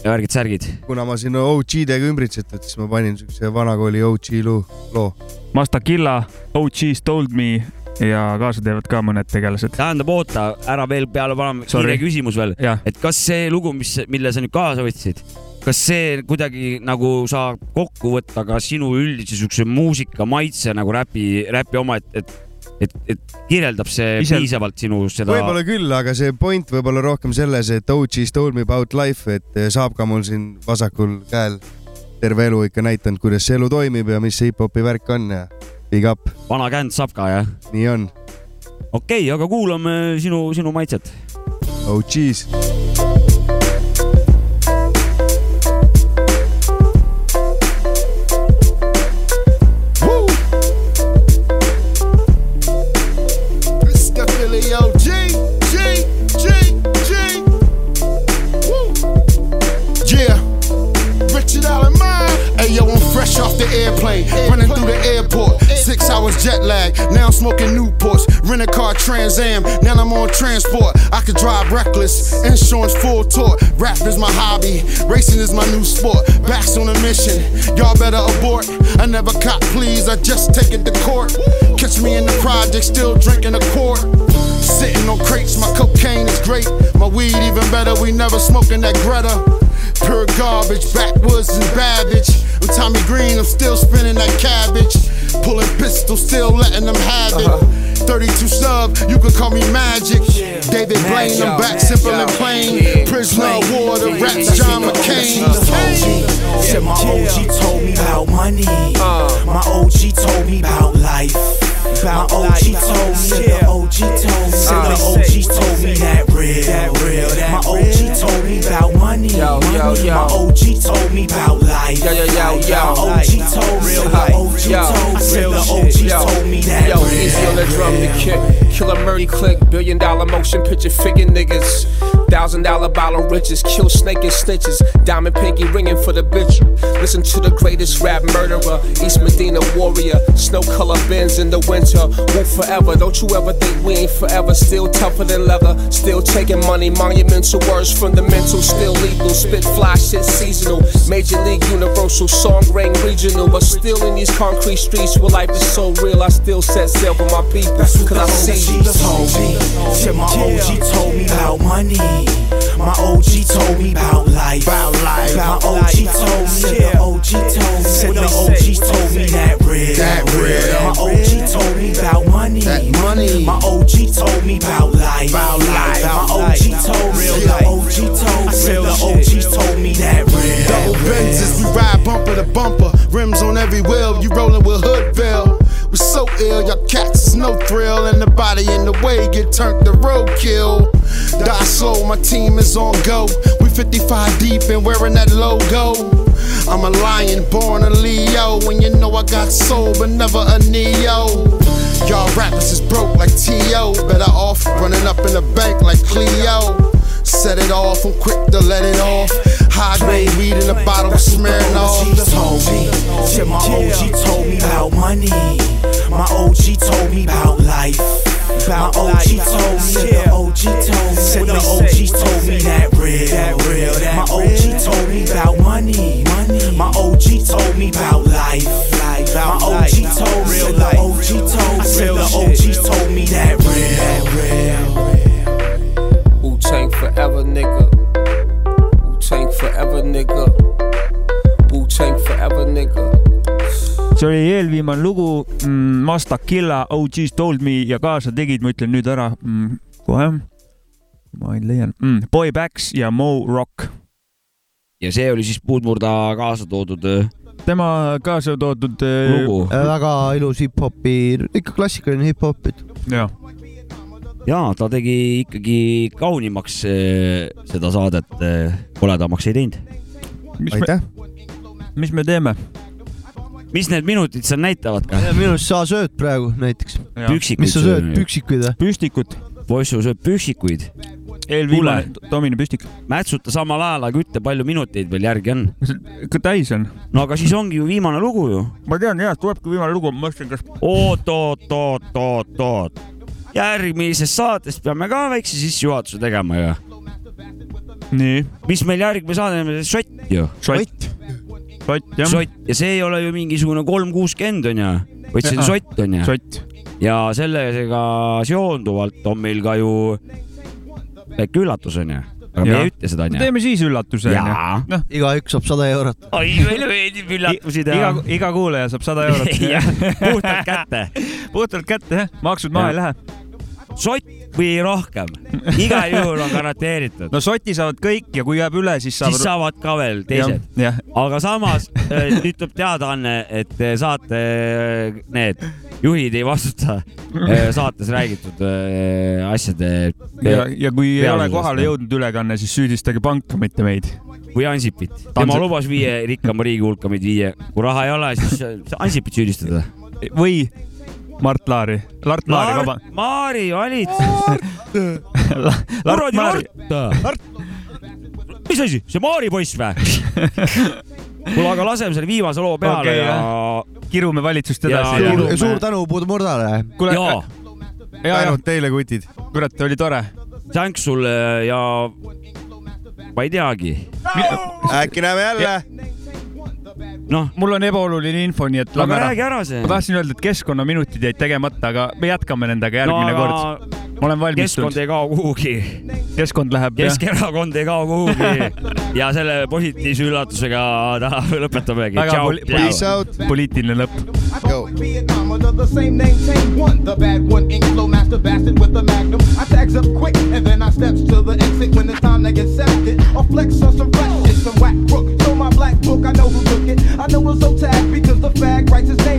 ja värgid-särgid. kuna ma siin OG-dega ümbritsetud, siis ma panin siukse vanakooli OG loo, loo. Masta Killa, OG's told me ja kaasa teevad ka mõned tegelased. tähendab, oota, ära veel peale Sorry. kiire küsimus veel, et kas see lugu, mis, mille sa nüüd kaasa võtsid, kas see kuidagi nagu saab kokku võtta ka sinu üldise siukse muusika maitse nagu räpi, räpi oma, et, et et, et kirjeldab see Ise- piisavalt sinu seda. võib-olla küll, aga see point võib olla rohkem selles, et OG-s told me about life, et eh, saab ka mul siin vasakul käel terve elu ikka näidanud, kuidas see elu toimib ja mis see hip-hopi värk on ja big up. vana känd saab ka jah? nii on. okei okay,, aga kuulame sinu, sinu maitset. OG-s. It's transport. I could drive reckless, insurance full tour. Rap is my hobby, racing is my new sport. Backs on a mission, y'all better abort. I never cop please, I just take it to court. Catch me in the project, still drinking a quart. Sitting on crates, my cocaine is great. My weed even better, we never smoking that Greta. Pure garbage, backwoods and Babbage. I'm Tommy Green, I'm still spinning that cabbage. Pulling pistols, still letting them have it. Uh-huh. 32 sub, you can call me Magic. David Blaine, I'm back simple and plain. Prisoner of war, the raps John McCain. Said my OG told me about money. Uh. My OG told me about life. My OG told me, said the OG told me, said the OG told me that real. My OG told me about money. My OG told me about life. Yo, yo, yo, yo. My OG told me, said the OG Yo, told me, the real OG yo. told me that Yo, easy on the drum, the kick. Killer Murray click, billion dollar motion picture figure niggas. Thousand dollar bottle riches, kill snake and snitches. Diamond pinky ringing for the bitch. Listen to the greatest rap murderer, East Medina warrior. Snow color bends in the winter, won't forever. Don't you ever think we ain't forever. Still tougher than leather, still taking money. Monumental words from the mental, still lethal. Spit fly shit seasonal. Major league universal, song ring regional. But still in these concrete streets where life is so real, I still set sail for my people. Cause I see you. Told me. Said my OG told me about money. My OG told me about life. About life. My OG told me. The OG told me. The OG told me that real. That real. My OG told me about money. That money. My OG told me about life. About life. My OG told me. The OG told me. The OG told me that real. Double Benzes, we ride bumper to bumper. Rims on every wheel, you rolling with hood veil. We soak ill. Your cats is no thrill, and the body in the way get turned to roadkill. Die slow, my team is on go. We 55 deep and wearing that logo. I'm a lion, born a Leo. And you know I got soul, but never a Neo. Y'all rappers is broke like T.O. Better off running up in the bank like Cleo. Set it off, I'm quick to let it off. High grade weed in a bottle of Smirnoff. OG told me, my OG told me about money. My OG told me about life. My OG told me, the OG told me, said the OG told me that real, that real. My OG told me about money, money. My OG told me about life, life. My OG told me, the OG told me, the OG told me that real, real. Tang forever, nigga. Wu Tang forever, nigga. Wu Tang forever, nigga. see oli eelviimane lugu mm,, Masta Killa, OG's Told Me ja kaasa tegid, ma ütlen nüüd ära mm, kohe. ma ei leian mm,. Boy Backs ja Mo Rock. ja see oli siis Puudmurda kaasa toodud äh, tema kaasa toodud äh, lugu. väga ilus hip-hopi, ikka klassikaline hip-hop. jah. Ja ta tegi ikkagi kaunimaks äh, seda saadet, koledamaks ei teinud. aitäh. mis me teeme? mis need minutid seal näitavad ka? minu arust sa sööd praegu näiteks. Mis sa sööd, püksikuid või? püstikut. poissu sööb püksikuid. eelviimane Tomini püstik. mätsuta samal ajal, aga ütle, palju minuteid veel järgi on. täis on. no aga siis ongi ju viimane lugu ju. ma tean jah, tulebki viimane lugu, ma mõtlesin, kas oot, oot, oot, oot, oot. Järgmises saates peame ka väikse sissejuhatuse tegema ju. nii. mis meil järgmine saade on, šott ju. šott. šott jah. sott ja see ei ole ju mingisugune kolm kuuskümmend onju, vaid see on sott onju. sott. ja sellega seonduvalt on meil ka ju väike üllatus onju, aga me ei ütle seda onju. teeme siis üllatuse onju. noh, igaüks saab sada eurot. oi, meile meeldib üllatusi teha iga, iga kuulaja saab sada eurot puhtalt kätte. puhtalt kätte jah, maksud maha ei lähe. Sott või rohkem, igal juhul on garanteeritud. no sotti saavad kõik ja kui jääb üle, siis saavad. siis saavad ka veel teised. aga samas äh, nüüd tuleb teadaanne, et äh, saate äh, need juhid ei vastuta saates räägitud asjade. ja, ja kui ei ole kohale jõudnud ülekanne, siis süüdistage panka, mitte meid. või Ansipit, tema lubas viie rikkama riigi hulka meid viia, kui raha ei ole, siis Ansipit süüdistada. või Mart Laari, Lart Laari, vaba. Maari valitsus. kuradi Mart. mis asi, see Maari poiss või? kuule, aga laseme selle viimase loo peale okay, ja jah. kirume valitsust Ja edasi. kirume. suur tänu Puudmurdale. kuule, jaa, ja, ja tänud teile, kutid. kurat, oli tore. thanks sulle ja ma ei teagi, äkki näeme jälle. noh, mul on ebaoluline info, nii et aga räägi ära see ma. tahtsin öelda, et keskkonnaminutid jäid tegemata, aga me jätkame nendega järgmine No, kord. ma olen valmistunud keskkond. ei kao kuhugi, keskkond läheb. Keskerakond ei kao kuhugi ja selle positiivse üllatusega lõpetamegi. väga poli-, poliitiline lõpp. Vietnam under the same name, chain one. The bad one, ink flow master bastard with the magnum. I tags up quick and then I steps to the exit when it's time to get septed. Or flex on some shit, some whack crook. So my black book, I know who took it. I know it's so tagged because the fag writes his name